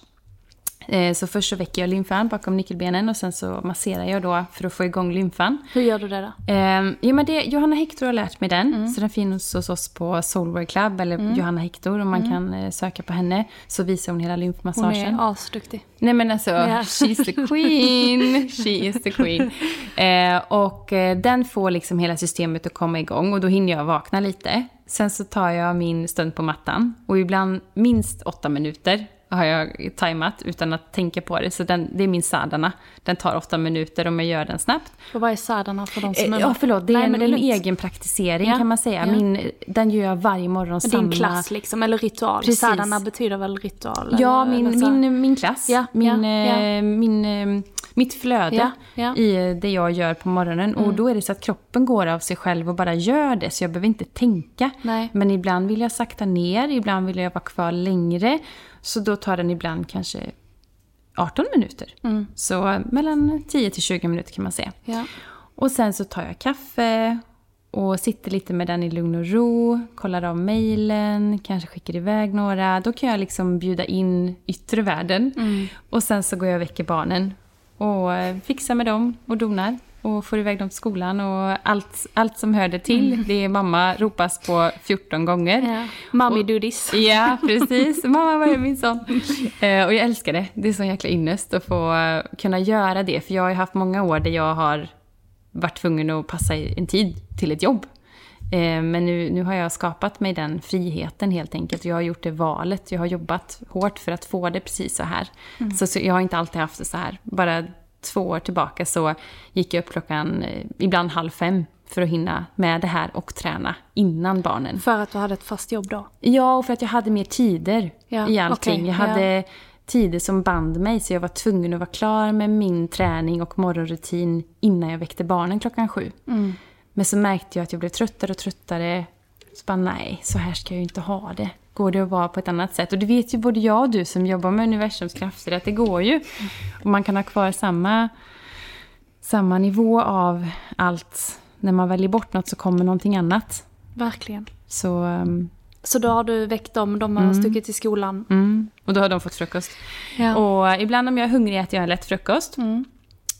Eh, Så först så väcker jag lymfan bakom nyckelbenen och sen så masserar jag då för att få igång lymfan. Hur gör du det då? Eh, ja, men det, Johanna Hector har lärt mig den. Mm. Så den finns hos oss på Soulwear Club eller Johanna Hector om man kan eh, söka på henne. Så visar hon hela Mm. Hon lymfmassagen. är asduktig. Nej men alltså, Ja. she's the queen. [LAUGHS] She is the queen. Eh, och eh, den får liksom hela systemet att komma igång och då hinner jag vakna lite. Sen så tar jag min stund på mattan och ibland minst åtta minuter har jag tajmat utan att tänka på det. Så den, det är min sadana. Den tar åtta minuter om jag gör den snabbt. Och vad är sadana för de som Eh, undrar? Ja, förlåt. Det är Nej, en, det är en egen praktisering Ja, kan man säga. ja. Min, den gör jag varje morgon. Men samma... Din klass liksom, eller ritual. Precis. Sadana betyder väl ritual? Ja, eller, min, eller min, min klass. Ja, min, ja, eh, min, eh, mitt flöde Ja, ja. i det jag gör på morgonen. Och då är det så att kroppen går av sig själv och bara gör det. Så jag behöver inte tänka. Nej. Men ibland vill jag sakta ner, ibland vill jag vara kvar längre. Så då tar den ibland kanske 18 minuter. Så eh, mellan 10 till 20 minuter kan man säga. Ja. Och sen så tar jag kaffe och sitter lite med den i lugn och ro, kollar av mejlen, kanske skickar iväg några. Då kan jag liksom bjuda in yttre världen. Och sen så går jag och väcker barnen och eh, fixar med dem och donar. Och får iväg dem till skolan och allt, allt som hör det till. Det är mamma ropas på 14 gånger. Ja. Mommy do this. Ja, [LAUGHS] precis. Mamma, vad är min son? Eh, och jag älskar det. Det är sån jäkla ynnest att få kunna göra det. För jag har ju haft många år där jag har varit tvungen att passa en tid till ett jobb. Eh, men nu, nu har jag skapat mig den friheten helt enkelt. Jag har gjort det valet. Jag har jobbat hårt för att få det precis så här. Så, så jag har inte alltid haft det så här. Bara två år tillbaka så gick jag upp klockan, eh, ibland halv fem för att hinna med det här och träna innan barnen. För att du hade ett fast jobb då? Ja, och för att jag hade mer tider Ja, i allting. okej, jag hade tider som band mig, så jag var tvungen att vara klar med min träning och morgonrutin innan jag väckte barnen klockan sju. Mm. Men så märkte jag att jag blev tröttare och tröttare. Så bara, nej, så här ska jag ju inte ha det. Går det att vara på ett annat sätt? Och det vet ju både jag och du som jobbar med universums krafter, att det går ju. Och man kan ha kvar samma, samma nivå av allt. När man väljer bort något så kommer någonting annat. Verkligen. Så... um, Så då har du väckt dem, de har stuckit till skolan. Mm. Och då har de fått frukost. Ja. Och ibland om jag är hungrig äter jag en lätt frukost.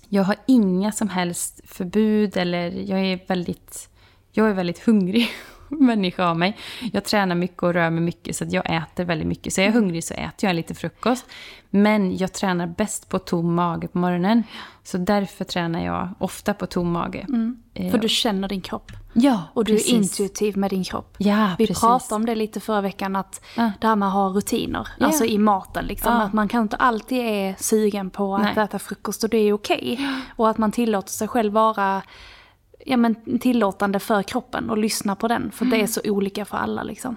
Jag har inga som helst förbud eller jag är väldigt, jag är väldigt hungrig [LAUGHS] människa av mig. Jag tränar mycket och rör mig mycket så jag äter väldigt mycket. Så är jag hungrig så äter jag lite frukost. Men jag tränar bäst på tom mage på morgonen. Så därför tränar jag ofta på tom mage. Eh, För du känner din kropp. ja, Och du precis. är intuitiv med din kropp. Ja, Vi precis. pratade om det lite förra veckan, att Ja. det här med att ha rutiner, Ja. alltså i maten liksom. Att man kan inte alltid är sugen på att Nej. äta frukost och det är okej. Och att man tillåter sig själv vara ja, men, tillåtande för kroppen och lyssna på den. För det Mm. är så olika för alla liksom.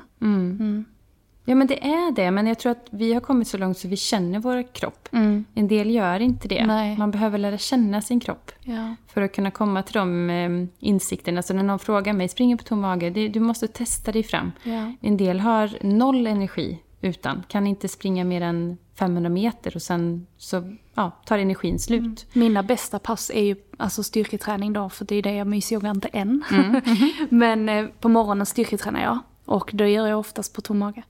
Ja men det är det, men jag tror att vi har kommit så långt så vi känner vår kropp. En del gör inte det. Nej. Man behöver lära känna sin kropp. Ja. För att kunna komma till de eh, insikterna. Så när någon frågar mig, springer på tom mage, det, du måste testa dig fram. Ja. En del har noll energi utan. Kan inte springa mer än 500 meter och sen så ja, tar energin slut. Mina bästa pass är ju alltså styrketräning då, för det är det jag mysyogar inte än. Mm. [LAUGHS] Men eh, på morgonen styrketränar jag. Och det gör jag oftast på tom mage.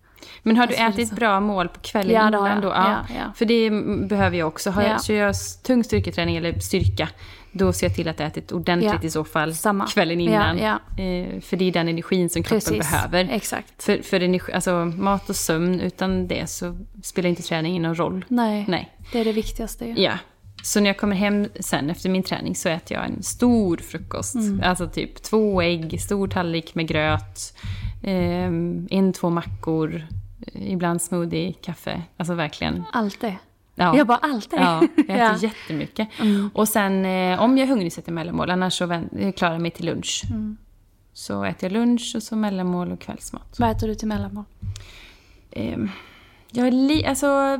Men har du Alltså, ätit så- bra mål på kvällen Ja, innan då? Ja, ja. För det mm, behöver jag också. Har Ja. jag, kör jag tung styrketräning eller styrka, då ser jag till att jag ätit ordentligt Ja. i så fall Samma. kvällen innan. Ja, Eh, för det är den energin som kroppen Precis. behöver. Exakt. För, för energi, alltså, mat och sömn, utan det så spelar inte träningen någon roll. Nej, Nej. det är det viktigaste ju. Ja. Så när jag kommer hem sen efter min träning så äter jag en stor frukost. Mm. Alltså typ två ägg, stor tallrik med gröt, eh, en, två mackor, eh, ibland smoothie, kaffe. Alltså verkligen. Allt det. Ja. Jag bara, allt det. Ja, jag äter [LAUGHS] Ja. Mm. jättemycket. Och sen eh, om jag är hungrig så äter jag mellanmål, annars så eh, klarar jag mig till lunch. Mm. Så äter jag lunch och så mellanmål och kvällsmat. Vad äter du till mellanmål? Ehm, jag är li- alltså,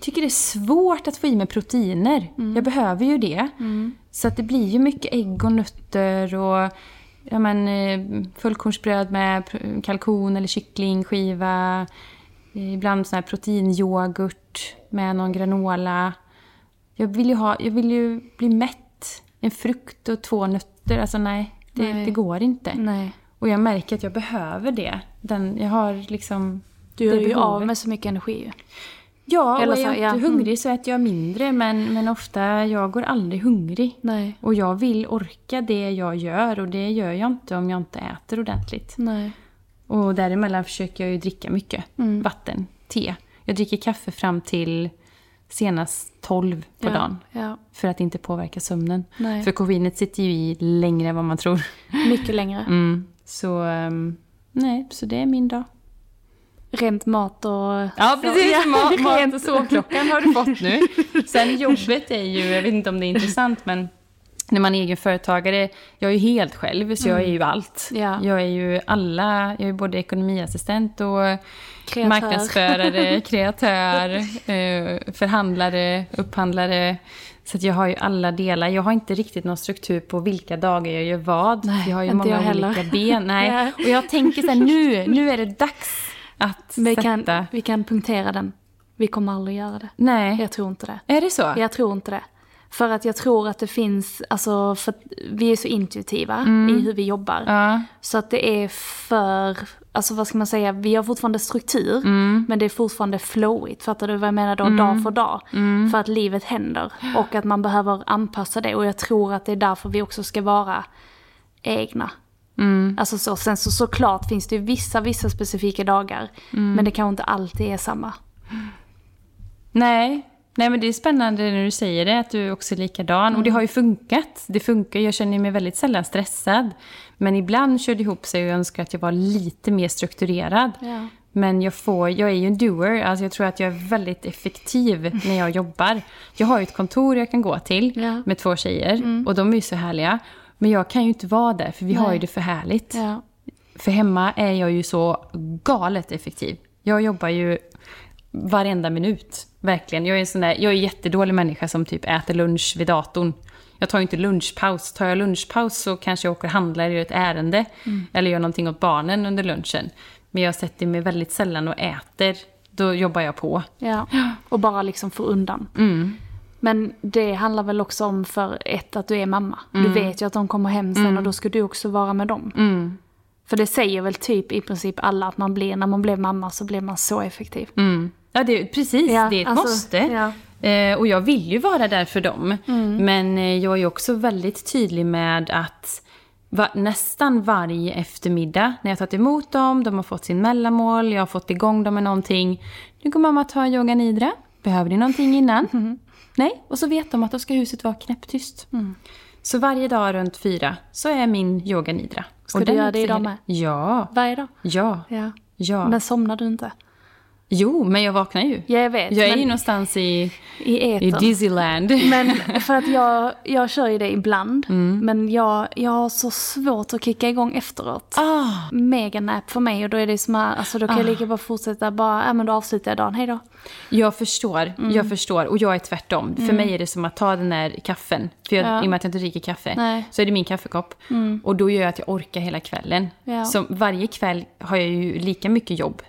tycker det är svårt att få i mig proteiner. Jag behöver ju det. Så att det blir ju mycket ägg och nötter och ja, men, eh, fullkornsbröd med kalkon eller kycklingskiva. Ibland sån här proteinyoghurt med någon granola. Jag vill ju, ha, jag vill ju bli mätt. En frukt och två nötter. Alltså nej, det, Nej. det går inte. Nej. Och jag märker att jag behöver det. Den, jag har liksom... Du gör ju av med så mycket energi ju. Ja, Eller och är jag ja, inte mm. hungrig så äter jag mindre. Men, men ofta, jag går aldrig hungrig. Nej. Och jag vill orka det jag gör. Och det gör jag inte om jag inte äter ordentligt. Nej. Och däremellan försöker jag ju dricka mycket. Mm. Vatten, te. Jag dricker kaffe fram till senast 12 på ja. dagen. Ja. För att inte påverka sömnen. Nej. För koffeinet sitter ju i längre än vad man tror. Mycket längre. [LAUGHS] Mm. Så, ehm, nej, så det är min dag. Rent mat och... Ja, precis. [LAUGHS] Ja, Mat, mat och sovklockan har du fått nu. [LAUGHS] Sen jobbet är ju, jag vet inte om det är intressant, men när man är egen företagare, jag är ju helt själv, så jag är ju allt. Ja. Jag är ju alla, jag är både ekonomiassistent och Kreatör. marknadsförare, [LAUGHS] kreatör, eh, förhandlare, upphandlare. Så jag har ju alla delar. Jag har inte riktigt någon struktur på vilka dagar jag gör vad. Nej, jag har ju inte många olika ben. Nej. [LAUGHS] Nej. Och jag tänker så här, nu, nu är det dags att Vi sätta... kan, vi kan punktera den. Vi kommer aldrig göra det. Nej. Jag tror inte det. Är det så? Jag tror inte det. För att jag tror att det finns, alltså för vi är så intuitiva Mm. i hur vi jobbar. Ja. Så att det är för, alltså vad ska man säga, vi har fortfarande struktur. Mm. Men det är fortfarande flowigt, fattar du vad jag menar då? Dag för dag. Mm. För att livet händer. Och att man behöver anpassa det. Och jag tror att det är därför vi också ska vara egna. Mm. Alltså så, sen så såklart finns det ju vissa, vissa specifika dagar. Mm. Men det kanske inte alltid är samma. Nej. Nej, men det är spännande när du säger det, att du också är likadan. Och det har ju funkat. Det funkar. Jag känner mig väldigt sällan stressad. Men ibland kör det ihop sig och jag önskar att jag var lite mer strukturerad. Ja. Men jag, får, jag är ju en doer. Alltså jag tror att jag är väldigt effektiv när jag jobbar. Jag har ju ett kontor jag kan gå till Ja. med två tjejer. Och de är ju så härliga. Men jag kan ju inte vara där, för vi har Nej. ju det för härligt. Ja. För hemma är jag ju så galet effektiv. Jag jobbar ju varenda minut. Verkligen. Jag är en sån där, jag är en jättedålig människa som typ äter lunch vid datorn. Jag tar ju inte lunchpaus. Tar jag lunchpaus så kanske jag åker och handlar gör ett ärende. Eller gör någonting åt barnen under lunchen. Men jag sätter mig väldigt sällan och äter. Då jobbar jag på. Ja, och bara liksom få undan. Mm. Men det handlar väl också om för ett att du är mamma. Du Mm. vet ju att de kommer hem sen och då ska du också vara med dem. För det säger väl typ i princip alla att man blir, när man blev mamma så blir man så effektiv. Mm. Ja, det, precis. Ja, det är ett alltså, måste. ja. Eh, och jag vill ju vara där för dem. Mm. Men eh, jag är också väldigt tydlig med att va, nästan varje eftermiddag när jag tagit emot dem, de har fått sin mellanmål, jag har fått igång dem med någonting. Nu går mamma ta yoga nidra. Behöver ni någonting innan? Mm. Nej, och så vet de att då ska huset vara knäpptyst. Mm. Så varje dag runt fyra så är min yoga nidra. Ska Och du göra det idag med? Ja, Varje dag. ja, Ja. ja. Men somnar du inte? Jo, men jag vaknar ju. Ja, jag vet. Jag är ju någonstans i, i i. Disneyland. Men [LAUGHS] för att jag, jag kör ju det ibland. Mm. Men jag, jag har så svårt att kicka igång efteråt. Ah, Meganap för mig och då är det som att, alltså då kan jag lika bra fortsätta bara, ja men då avslutar jag dagen, hej då. jag förstår, Mm. jag förstår. Och jag är tvärtom. För mig är det som att ta den där kaffen. För jag, Ja. i och med att jag inte dricker kaffe. Nej. Mm. Så är det min kaffekopp. Och då gör jag att jag orkar hela kvällen. Ja. Så varje kväll har jag ju lika mycket jobb.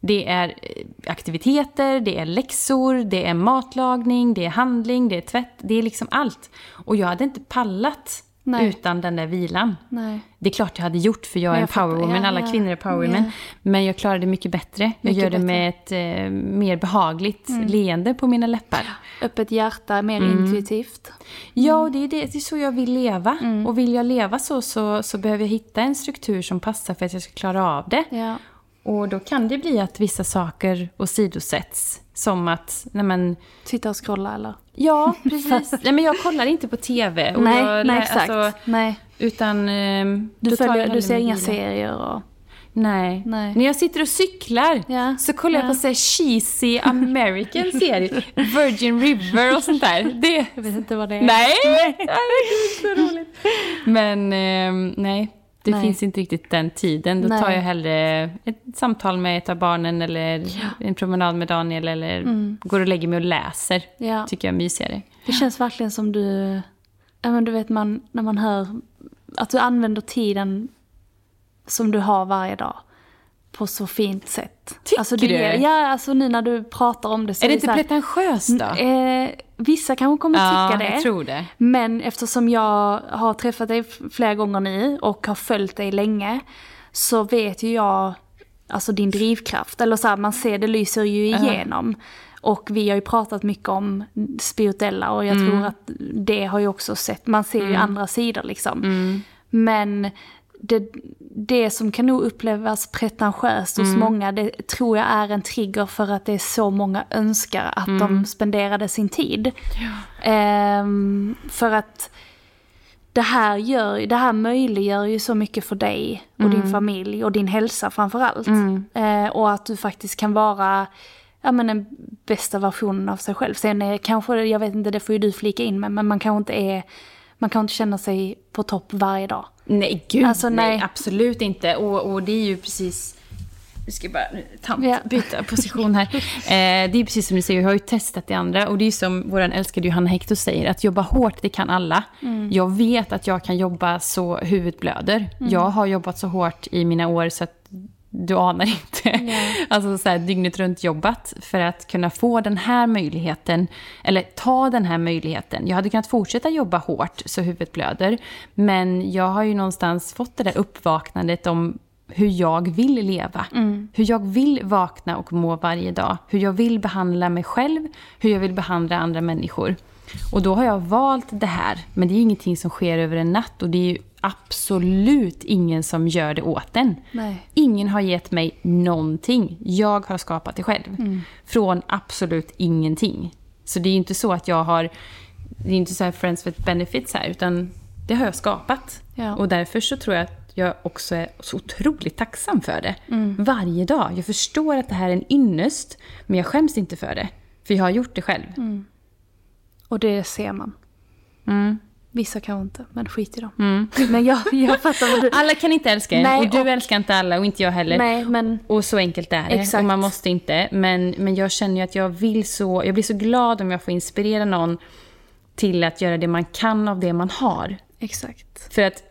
Det är eh, aktiviteter, det är läxor, det är matlagning, det är handling, det är tvätt. Det är liksom allt. Och jag hade inte pallat Nej. utan den där vilan. Nej. Det är klart jag hade gjort för jag är Men en jag powerwoman, ja, alla ja. kvinnor är powerwomen. Ja. Men jag klarar det mycket bättre. Jag Mycket gör det bättre. med ett eh, mer behagligt leende på mina läppar. Öppet hjärta, mer Mm. intuitivt. Ja, och det är, det, det är så jag vill leva. Och vill jag leva så, så så behöver jag hitta en struktur som passar för att jag ska klara av det. Och då kan det bli att vissa saker åsidosätts. Som att, nej men, Sitta och scrolla eller? ja [LAUGHS] precis. nej men jag kollar inte på TV. Och nej, jag, nej lä- exakt. alltså, nej. utan... ehm, Du, då jag följer, du ser inga serier och... Nej. Nej. När jag sitter och cyklar Ja. så kollar jag Ja. på så här cheesy American serier. Virgin River och sånt där. Det... Jag vet inte vad det är. Nej! Herregud, så roligt. Men ehm, nej, det Nej. finns inte riktigt den tiden. Då Nej. tar jag hellre ett samtal med ett av barnen eller en promenad med Daniel eller går och lägger mig och läser. Mm. Ja. Tycker jag är mysigare. Det känns verkligen som du... Ja men du vet man, när man hör att du använder tiden som du har varje dag på så fint sätt. Tycker alltså, du? ger- Ja, alltså nu när du pratar om det så Är det det inte så här- pretentiöst då? Eh, vissa kanske kommer ja, tycka det. jag tror det. Men eftersom jag har träffat dig flera gånger nu och har följt dig länge så vet ju jag alltså din drivkraft. Eller så här, man ser det lyser ju igenom. Och vi har ju pratat mycket om spirituella och jag Mm. tror att det har ju också sett, man ser ju andra sidor liksom. Mm. Men det, det som kan nog upplevas pretentiöst hos Mm. många, det tror jag är en trigger för att det är så många önskar att Mm. de spenderade sin tid. Ehm, för att det här, gör, det här möjliggör ju så mycket för dig och Mm. din familj och din hälsa framförallt. Eh, och att du faktiskt kan vara ja, men den bästa versionen av sig själv. Sen är kanske, jag vet inte, det får ju du flika in med, men man kanske inte är, man kan inte känna sig på topp varje dag. Nej, gud Alltså, nej. nej. Absolut inte. Och, och det är ju precis... Vi ska bara ta, Ja. byta position här. [LAUGHS] Eh, det är precis som du säger, jag har ju testat det andra. Och det är ju som vår älskade Johanna Hector säger, att jobba hårt, det kan alla. Jag vet att jag kan jobba så huvudet blöder. Jag har jobbat så hårt i mina år så att du anar inte. Alltså så här, dygnet runt jobbat för att kunna få den här möjligheten, eller ta den här möjligheten. Jag hade kunnat fortsätta jobba hårt så huvudet blöder, men jag har ju någonstans fått det där uppvaknandet om hur jag vill leva. Hur jag vill vakna och må varje dag. Hur jag vill behandla mig själv, hur jag vill behandla andra människor. Och då har jag valt det här. Men det är ingenting som sker över en natt och det är ju absolut ingen som gör det åt en. Nej. Ingen har gett mig någonting. Jag har skapat det själv. Från absolut ingenting. Så det är ju inte så att jag har... Det är inte så här friends with benefits här, utan det har jag skapat. Ja. Och därför så tror jag att jag också är så otroligt tacksam för det. Varje dag. Jag förstår att det här är en ynnest, men jag skäms inte för det. För jag har gjort det själv. Och det ser man. Mm. Vissa kanske inte, men skit i dem. [LAUGHS] Men jag, jag fattar vad du... Alla kan inte älska en, Nej, och du och- älskar inte alla och inte jag heller. Nej, men Och så enkelt är det. Exakt. Och man måste inte. Men, men jag känner ju att jag vill så... Jag blir så glad om jag får inspirera någon till att göra det man kan av det man har. exakt. För att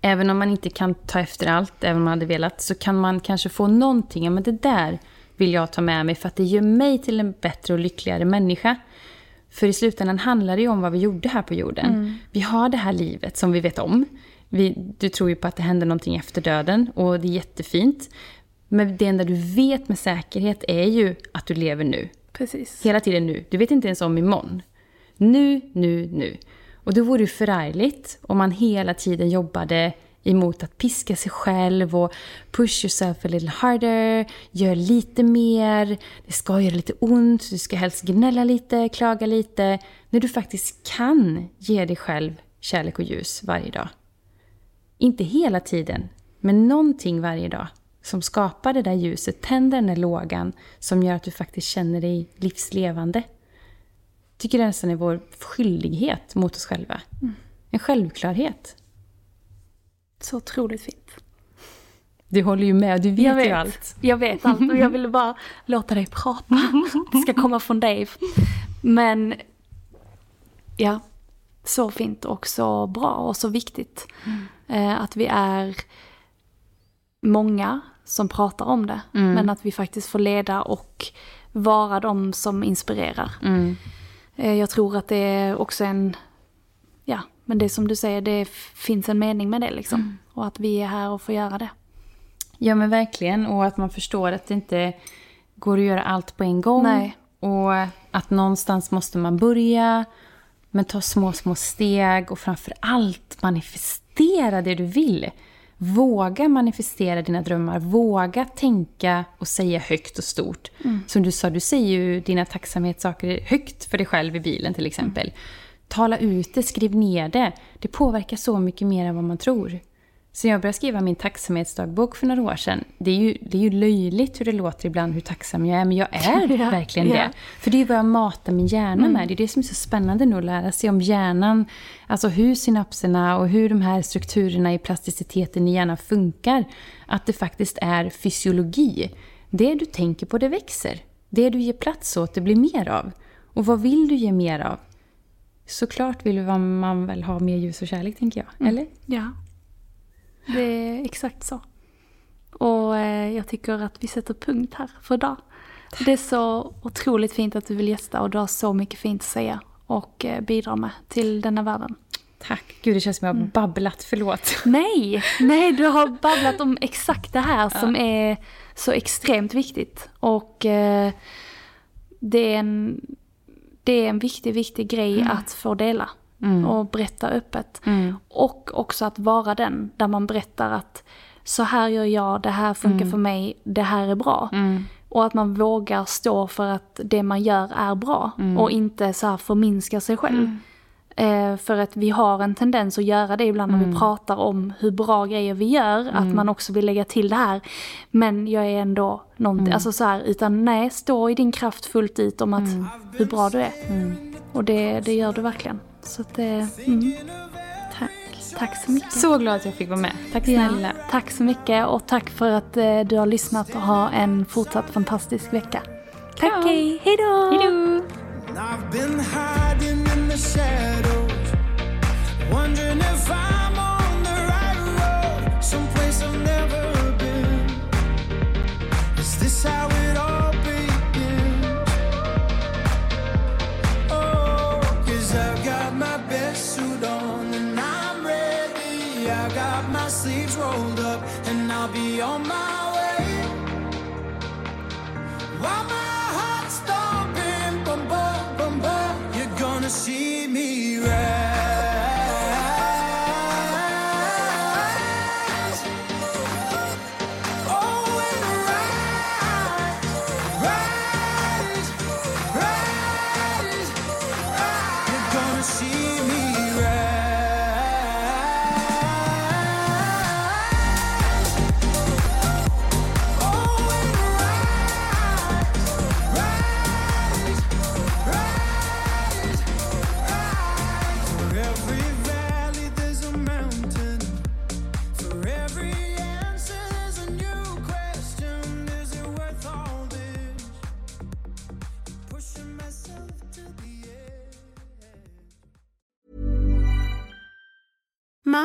även om man inte kan ta efter allt, även om man hade velat, så kan man kanske få någonting. Ja, men det där vill jag ta med mig för att det gör mig till en bättre och lyckligare människa. För i slutändan handlar det ju om vad vi gjorde här på jorden. Vi har det här livet som vi vet om. Vi, du tror ju på att det händer någonting efter döden och det är jättefint. Men det enda du vet med säkerhet är ju att du lever nu. Precis. Hela tiden nu. Du vet inte ens om imorgon. Nu, nu, nu. Och det vore ju förargligt om man hela tiden jobbade emot att piska sig själv och push yourself a little harder, gör lite mer, det ska göra lite ont, du ska helst gnälla lite, klaga lite, när du faktiskt kan ge dig själv kärlek och ljus varje dag. Inte hela tiden, men någonting varje dag som skapar det där ljuset, tänder den där lågan som gör att du faktiskt känner dig livslevande. Tycker det nästan är vår skyldighet mot oss själva. En självklarhet. Så otroligt fint. Du håller ju med, du vet, jag vet ju allt. Jag vet allt och jag ville bara låta dig prata. Det ska komma från dig. Men ja, så fint och så bra och så viktigt. Eh, att vi är många som pratar om det. Men att vi faktiskt får leda och vara de som inspirerar. Eh, Jag tror att det är också en, ja, men det är som du säger, det finns en mening med det liksom. Och att vi är här och får göra det. Ja men verkligen. Och att man förstår att det inte går att göra allt på en gång. Nej. Och att någonstans måste man börja. Men ta små, små steg. Och framför allt manifestera det du vill. Våga manifestera dina drömmar. Våga tänka och säga högt och stort. Som du sa, du säger ju dina tacksamhetssaker högt för dig själv i bilen till exempel. Tala ut det, skriv ner det. Det påverkar så mycket mer än vad man tror. Så jag började skriva min tacksamhetsdagbok för några år sedan. Det är ju, det är ju löjligt hur det låter ibland hur tacksam jag är, men jag är [LAUGHS] Ja, verkligen ja. det. För det är ju vad jag matar min hjärna med. Det är det som är så spännande nu att lära sig om hjärnan. Alltså hur synapserna och hur de här strukturerna i plasticiteten i hjärnan funkar. Att det faktiskt är fysiologi. Det du tänker på, det växer. Det du ger plats åt, det blir mer av. Och vad vill du ge mer av? Såklart vill man väl ha mer ljus och kärlek, tänker jag. Eller? Ja. Det är exakt så. Och eh, jag tycker att vi sätter punkt här för idag. Det är så otroligt fint att du vill gästa och du har så mycket fint att säga och eh, bidra med till denna världen. Tack. Gud, det känns som jag har babblat. Förlåt. [LAUGHS] Nej, nej du har babblat om exakt det här som är så extremt viktigt. Och eh, det, är en, det är en viktig, viktig grej att få dela. Och berätta öppet. Och också att vara den där man berättar att så här gör jag, det här funkar för mig, det här är bra. Och att man vågar stå för att det man gör är bra. Och inte så här förminska sig själv. Eh, för att vi har en tendens att göra det ibland när vi pratar om hur bra grejer vi gör. Att man också vill lägga till det här. Men jag är ändå någonting, alltså så här, utan nej, stå i din kraft fullt ut om att hur bra du är. Och det, det gör du verkligen. Så att det, mm. Tack. Tack så mycket. Så glad att jag fick vara med. Tack snälla. Ja, tack så mycket och tack för att eh, du har lyssnat och ha en fortsatt fantastisk vecka. Tack, Ja. hej då! Hej då! I've been hiding in the shadows, wondering if I'm on the right road, someplace I've never been. Is this how it all begins? Oh, 'cause I've got my best suit on and I'm ready. I got my sleeves rolled up and I'll be on my way. While my see me rise.